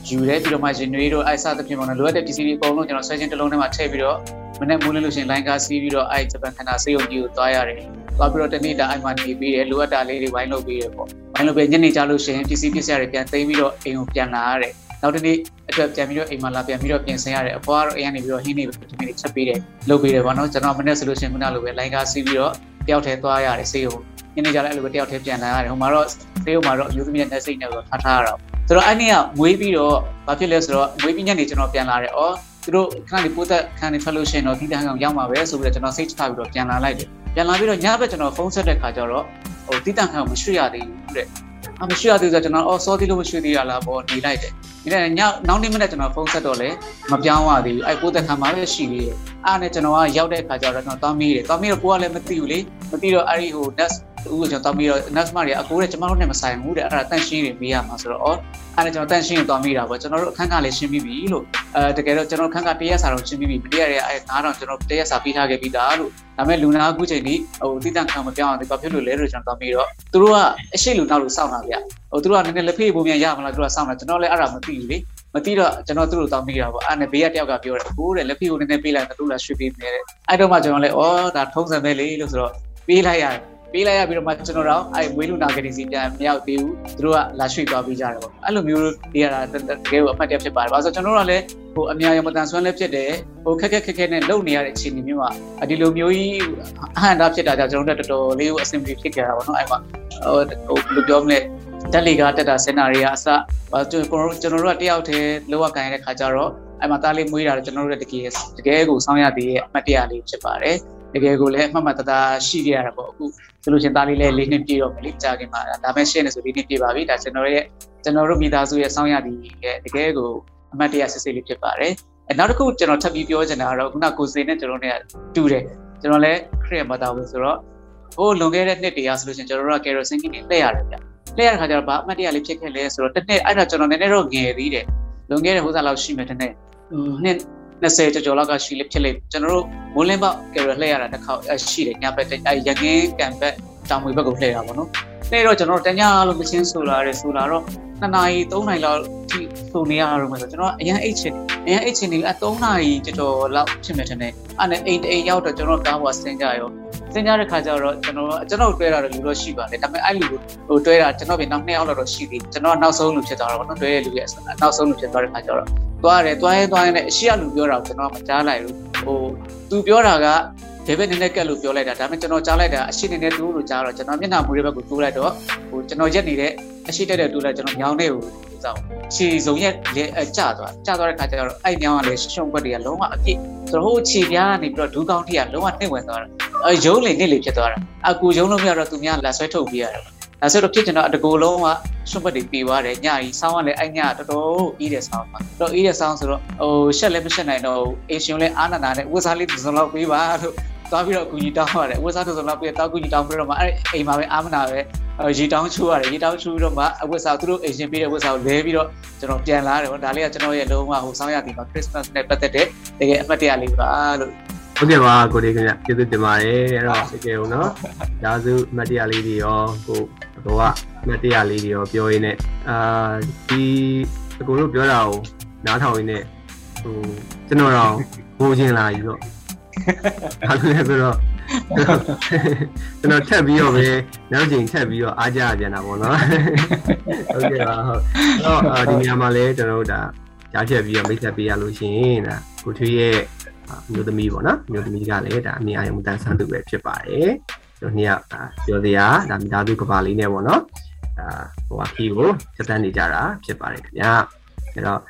Speaker 4: ယူတယ်ပြီးတော့မှရင်နွေးတို့အဲစားသဖြင့်ပေါ့နော်လိုအပ်တဲ့ပစ္စည်းတွေအကုန်လုံးကျွန်တော်ဆွဲချင်းတစ်လုံးထဲမှာထည့်ပြီးတော့မနေ့မိုးလင်းလို့ရှိရင်လိုင်းကားစီးပြီးတော့အဲဂျပန်ခန္ဓာစေးုံကြီးကိုသွားရတယ်သွားပြီးတော့တနေ့တာအိမ်မှာနေပြီးတယ်လိုအပ်တာလေးတွေဝိုင်းလုပ်ပြီးတယ်ပေါ့ဝိုင်းလုပ်ပြီးညနေကြလို့ရှိရင်ပစ္စည်းပစ္စည်းတွေပြန်သိမ်းပြီးတော့အိမ်ကိုပြန်လာရတယ်နောက်တနေ့အတွက်ပြန်ပြီးတော့အိမ်မှာလာပြန်ပြီးတော့ပြင်ဆင်ရတယ်အဖွားကတော့အိမ်ကနေပြီးတော့ဟင်းနေပြီးဒီနေ့ချက်ပေးတယ်လုပ်ပေးတယ်ပေါ့နော်ကျွန်တော်မနေ့ဆိုလို့ရှိရင်ခုနလိုပဲလိုင်းကားစီးပြီးတော့ တယောက်တည်းသွားရတယ်စေးုံညနေကြလည်းအဲ့လိုပဲတယောက်တည်းပြန်လာရတယ်ဟိုမှာတော့စေးုံမှာတော့အယူသမီးနဲ့စိတ်နဲ့တော့ထားထားရတော့ဆိုတော့အဲ့နေ့ကမွေးပြီးတော့ဘာဖြစ်လဲဆိုတော့မွေးပြီးညနေကျွန်တော်ပြန်လာတယ်။အော်သူတို့ခဏလေးပိုးသက်ခန်းနေထွက်လို့ရှိရင်တော့ဒီတန်းကောင်ရောက်မှာပဲဆိုပြီးတော့ကျွန်တော်စိတ်ချပြီးတော့ပြန်လာလိုက်တယ်။ပြန်လာပြီးတော့ညဘက်ကျွန်တော်ဖုန်းဆက်တဲ့ခါကျတော့ဟိုတီးတန့်ခန်းကိုမရွှေ့ရသေးဘူးတဲ့။အမရွှေ့ရသေးဆိုတော့ကျွန်တော်အော်စောသေးလို့မရွှေ့သေးရလားပေါ့နေလိုက်တယ်။ဒီနေ့ညနောက်နေ့မနေ့ကျွန်တော်ဖုန်းဆက်တော့လေမပြောင်းရသေးဘူး။အဲ့ပိုးသက်ခန်းမှာပဲရှိသေးတယ်။ အဲ့နဲ့ကျွန်တော်ကရောက်တဲ့ခါကျတော့ကျွန်တော်သွားမေးတယ်။သွားမေးတော့ကိုကလည်းမသိဘူးလေ။မသိတော့အဲ့ဒီဟို nurse ဦးကိုကျွန်တော်တောင်းပြီးတော့ nurse မတွေအကိုတဲ့ကျွန်တော်တို့နဲ့မဆိုင်ဘူးတဲ့အဲ့ဒါတန့်ရှင်းတွေမေးရမှာဆိုတော့အော်အဲ့ဒါကျွန်တော်တန့်ရှင်းရင်သွားမိတာပေါ့ကျွန်တော်တို့အခန်းကလည်းရှင်းပြီးပြီလို့အဲတကယ်တော့ကျွန်တော်အခန်းကတရက်စာတော့ရှင်းပြီးပြီမတရက်ရဲ့အဲ9000ကျွန်တော်တရက်စာပေးထားခဲ့ပြီးသားလို့ဒါပေမဲ့လူနာအခုချိန်ဒီဟိုတိတန့်ခံမပြောင်းအောင်ဒီဘာဖြစ်လို့လဲလို့ကျွန်တော်သွားပြီးတော့သူတို့ကအရှိလူနောက်လို့စောင့်တာဗျဟိုသူတို့ကနည်းနည်းလက်ဖေးပုံမြန်ရမလားသူတို့ကစောင့်တာကျွန်တော်လည်းအဲ့ဒါမသိဘူးလေ မသိတော့ကျွန်တော်သူ့ကိုတောင်းမိတာပေါ့အဲ့နဲ့ဘေးကတယောက်ကပြောတယ်ကိုတဲ့လက်ဖေးကိုနည်းနည်းပေးလိုက်တော့သူ့လာရွှေ့ပေးမယ်တဲ့အဲ့တော့မှကျွန်တော်လည်းဩဒါထုံးစံပဲလေလို့ဆိုတော့ပေးလိုက်ရတယ်ပေးလိုက်ရပြီးတော့မှကျွန်တော်တို့အဲ့ဝေးလူနာကလေးစီပြန်မရောက်သေးဘူးသူတို့ကလာရွှေ့သွားပြီးကြတယ်ပေါ့အဲ့လိုမျိုးတွေရတာတကယ်ကိုအမှတ်တရဖြစ်ပါတယ်ဘာလို့ဆိုကျွန်တော်တို့ကလည်းဟိုအများရမတန်ဆွမ်းလည်းဖြစ်တယ်ဟိုခက်ခက်ခက်ခက်နဲ့လုံနေရတဲ့အခြေအနေမျိုးမှာဒီလိုမျိုးကြီးအဟံတာဖြစ်တာကြောင့်ကျွန်တော်တို့တော်တော်လေးကိုအဆင်ပြေဖြစ်ကြတာပေါ့နော်အဲ့မှာဟိုဟိုဘယ်လိုပြောမလဲ တက်လီကတက်တာစင်နာရီကအစကျွန်တော်ကျွန်တော်တို့ကတယောက်တည်းလောကကန်ရတဲ့ခါကျတော့အဲ့မှာတားလေးမွေးတာကျွန်တော်တို့တကယ်တကယ်ကိုစောင်းရသေးရဲ့အမှတ်တရလေးဖြစ်ပါတယ်တကယ်ကိုလည်းအမှတ်မှတ်တသားရှိခဲ့ရတာပေါ့အခုဆိုလို့ရှင်တားလေးလည်းလေးနှစ်ပြည့်တော့မလေးကြာခင်မှာဒါမဲ့ရှင်းနေဆိုလေးနှစ်ပြည့်ပါပြီဒါကျွန်တော်ရဲ့ကျွန်တော်တို့မိသားစုရဲ့စောင်းရသည်ရဲ့တကယ်ကိုအမှတ်တရစစ်စစ်လေးဖြစ်ပါတယ်အဲနောက်တစ်ခုကျွန်တော်ထပ်ပြီးပြောချင်တာကတော့ခုနကိုစိန်နဲ့ကျွန်တော်နဲ့တူတယ်ကျွန်တော်လည်းခရစ်မတာဘူးဆိုတော့ဟိုလွန်ခဲ့တဲ့နှစ်တည်းရဆိုလို့ရှင်ကျွန်တော်တို့ကကယ်ရိုစင်ကင်းနဲ့လက်ရတယ်ဗျ လက်ရတဲ့ခါကျတော့ဘာအမှတ်တရလေးဖြစ်ခဲ့လဲဆိုတော့တစ်နှစ်အဲ့ဒါကျွန်တော်နည်းနည်းတော့ငယ်သေးတယ်လွန်ခဲ့တဲ့ဟိုစားလောက်ရှိမယ်တဲ့နှစ်နှစ်20ကျော်ကျော်လောက်ကရှိလိဖြစ်လိကျွန်တော်တို့မိုးလင်းပေါက်ကယ်ရလှည့်ရတာတစ်ခေါက်ရှိတယ်ညဘက်အဲရကင်းကန်ဘက်တောင်မွေဘက်ကိုလှည့်တာပေါ့နော် လှည့်တော့ကျွန်တော်တို့တညလို့မချင်းဆိုလာတယ်ဆိုလာတော့2နာရီ3နာရီလောက်ထိဆိုနေရတော့မယ်ဆိုကျွန်တော်အရင်အိတ်ချင်အရင်အိတ်ချင်နေအ3နာရီကျော်ကျော်လောက်ဖြစ်မယ်ထင်တယ်အဲ့နဲ့အိမ်အိမ်ရောက်တော့ကျွန်တော်ကားပေါ်ဆင်းကြရောဆင်းကြတဲ့ခါကျတော့ကျွန်တော်ကျွန်တော်တွဲတာတော့လူတော့ရှိပါတယ်ဒါပေမဲ့အဲ့လူဟိုတွဲတာကျွန်တော်ပြင်နောက်2ယောက်လောက်တော့ရှိသေးကျွန်တော်နောက်ဆုံးလူဖြစ်သွားတော့နော်တွဲတဲ့လူရဲ့နောက်ဆုံးလူဖြစ်သွားတဲ့ခါကျတော့ သွားတယ်သွားရဲသွားရဲနဲ့အရှိရလူပြောတာကိုကျွန်တော်မကြားလိုက်ဘူးဟိုသူပြောတာကဘယ်ဘက်နည်းနည်းကက်လို့ပြောလိုက်တာဒါပေမဲ့ကျွန်တော်ကြားလိုက်တာအရှိနေနေတူးလို့ကြားတော့ကျွန်တော်မျက်နှာမူတဲ့ဘက်ကိုတိုးလိုက်တော့ဟိုကျွန်တော်ရက်နေတဲ့အရှိတက်တဲ့တိုးလိုက်ကျွန်တော်ညောင်းနေကိုစောင်းခြေစုံရက်လေအကျသွားကျသွားတဲ့ခါကျတော့အဲ့ညောင်းကလည်းရှုံွက်တွေကလုံးဝအပြည့်ဆိုတော့ဟိုခြေပြားကနေပြီးတော့ဒူးကောင်းထိကလုံးဝနှိမ့်ဝင်သွားတာအဲရုံးလေနစ်လေဖြစ်သွားတာအကူရုံးလို့မရတော့သူများလက်ဆွဲထုတ်ပြရတယ် အဲဆိုတော့ဖြစ်ကျင်တော့တကူလုံးကရှုံးပတ်တွေပြီးသွားတယ်ညကြီးဆောင်းကလည်းအဲ့ညတော်တော်အေးတဲ့ဆောင်းပါတော့အေးတဲ့ဆောင်းဆိုတော့ဟိုရှက်လည်းမရှက်နိုင်တော့အေရှင်လည်းအာနာနာနဲ့ဝတ်စားလေးစုံလောက်ပေးပါလို့သွားပြီးတော့အကူကြီးတောင်းရတယ်ဝတ်စားစုံလောက်ပြီးတော့တောက်ကူကြီးတောင်းပြီးတော့မှအဲ့အိမ်မှာပဲအာမနာပဲရေတောင်းချိုးရတယ်ရေတောင်းချိုးပြီးတော့မှအဝတ်စားသူတို့အေရှင်ပေးတဲ့ဝတ်စားကိုလဲပြီးတော့ကျွန်တော်ပြန်လာတယ်ပေါ့ဒါလေးကကျွန်တော်ရဲ့လုံးဝဟိုဆောင်းရသည်မှာ Christmas နဲ့ပတ်သက်တဲ့တကယ်အမှတ်တရလေးပါလို့
Speaker 2: ဟုတ်ကဲ့ပါကိုလေးခင်ဗျကျေးဇူးတင်ပါတယ်အဲ့တော့တကယ်ဦးနော်ဒါစုမတ်တရားလေးတွေရောကို တော့မတ်တရားလေးတွေရောပြောရင်းနဲ့အာဒီအကုန်လုံးပြောတာကိုနားထောင်ရင်းနဲ့ဟိုကျွန်တော်တော့ဘိုးချင်းလာပြီတော့ဘာလို့လဲဆိုတော့ကျွန်တော်ထက်ပြီးတော့ပဲနောက်ချိန်ထက်ပြီးတော့အားကြပြန်တာပေါ့နော်ဟုတ်ကဲ့ပါဟုတ်အဲ့တော့ဒီနေရာမှာလည်းကျွန်တော်တို့ဒါကြားချက်ပြီးတော့မိတ်ဆက်ပေးရလို့ရှိရင်ဒါကိုထွေးရဲ့မျိုးသမီးပေါ့နော်မျိုးသမီးကလည်းဒါအမြင်အယုံတန်ဆန်းသူပဲဖြစ်ပါတယ် တို့နှစ်ယောက်ပြောစရာဒါမိသားစုကဘာလေးနဲ့ပေါ့နော်ဒါဟိုအခီကိုစက်တန်းနေကြတာဖြစ်ပါတယ်ခင်ဗျာအဲ့တော့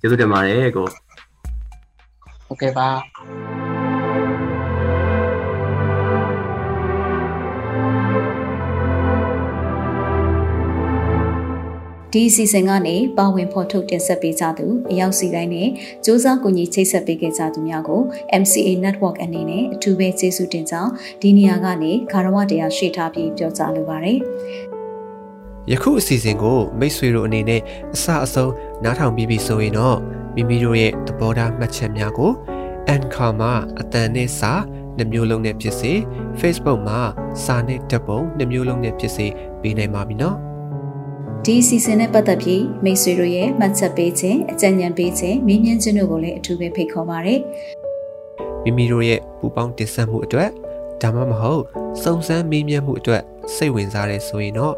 Speaker 2: ကျေးဇူးတင်ပါတယ်ကို
Speaker 4: ဟုတ်ကဲ့ပါ
Speaker 1: ဒီအစီအစဉ်ကနေပါဝင်ဖော်ထုတ်တင်ဆက်ပေးကြသူအရောက်စီတိုင်းနဲ့စ조사ကူညီချိတ်ဆက်ပေးခဲ့ကြသူများကို MCA Network အနေနဲ့အထူးပဲကျေးဇူးတင်ကြောင်းဒီနေရာကနေခါရဝတရားရှေ့ထားပြီးပြောကြားလိုပါတယ်
Speaker 16: ယခုအစီအစဉ်ကိုမိတ်ဆွေတို့အနေနဲ့အစအဆုံးနားထောင်ပြီးပြီဆိုရင်တော့မိမိတို့ရဲ့သဘောထားမှတ်ချက်များကို Anchor မှာအတန်နဲ့စာနှမျိုးလုံးနဲ့ဖြစ်စေ Facebook မှာစာနဲ့ဓာတ်ပုံနှမျိုးလုံးနဲ့ဖြစ်စေပေးနိုင်ပါပြီနော်
Speaker 1: ဒီအစီအစဉ်နဲ့ပတ်သက်ပြီးမိတ်ဆွေတို့ရဲ့မှတ်ချက်ပေးခြင်းအကြံဉာဏ်ပေးခြင်းမေးမြန်းခြင်းတို့ကိုလည်းအထူးပဲဖိတ်ခေါ်ပါရစေ။
Speaker 16: မိမိတို့ရဲ့ပူပေါင်းတင်ဆက်မှုအတွက်ဒါမှမဟုတ်စုံစမ်းမေးမြန်းမှုအတွက်စိတ်ဝင်စားတဲ့ဆိုရင်တော့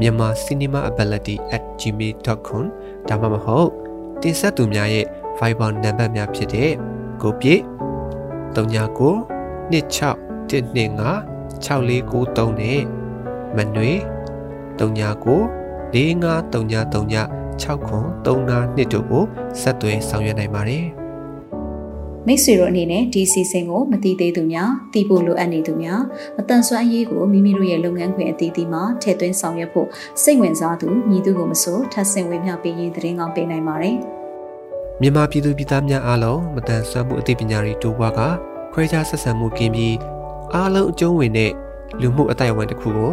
Speaker 16: မြန်မာ cinemaability@gmail.com ဒါမှမဟုတ်တင်ဆက်သူများရဲ့ Viber နံပါတ်များဖြစ်တဲ့ကိုပြည့်39 26 125 6493နဲ့မနွေ39 45393632တို့ကိုဆက်သွယ်ဆောင်ရွက်နိုင်ပါတယ်။
Speaker 1: မိတ်ဆွေတို့အနေနဲ့ဒီစီစဉ်ကိုမတိသေးသူများသိဖို့လိုအပ်နေသူများအတန်ဆွမ်းအရေးကိုမိမိတို့ရဲ့လုပ်ငန်းခွင်အသီးသီးမှာထည့်သွင်းဆောင်ရွက်ဖို့စိတ်ဝင်စားသူညီသူကိုမဆိုထပ်ဆင့်ဝေမျှပေးရင်သတင်းကောင်းပေးနိုင်ပါတယ်။
Speaker 16: မြန်မာပြည်သူပြည်သားများအားလုံးမတန်ဆွမ်းမှုအသိပညာတွေတိုးပွားကခွဲခြားဆက်ဆံမှုကင်းပြီးအားလုံးအကျုံးဝင်တဲ့လူမှုအတိုင်းအဝန်တစ်ခုကို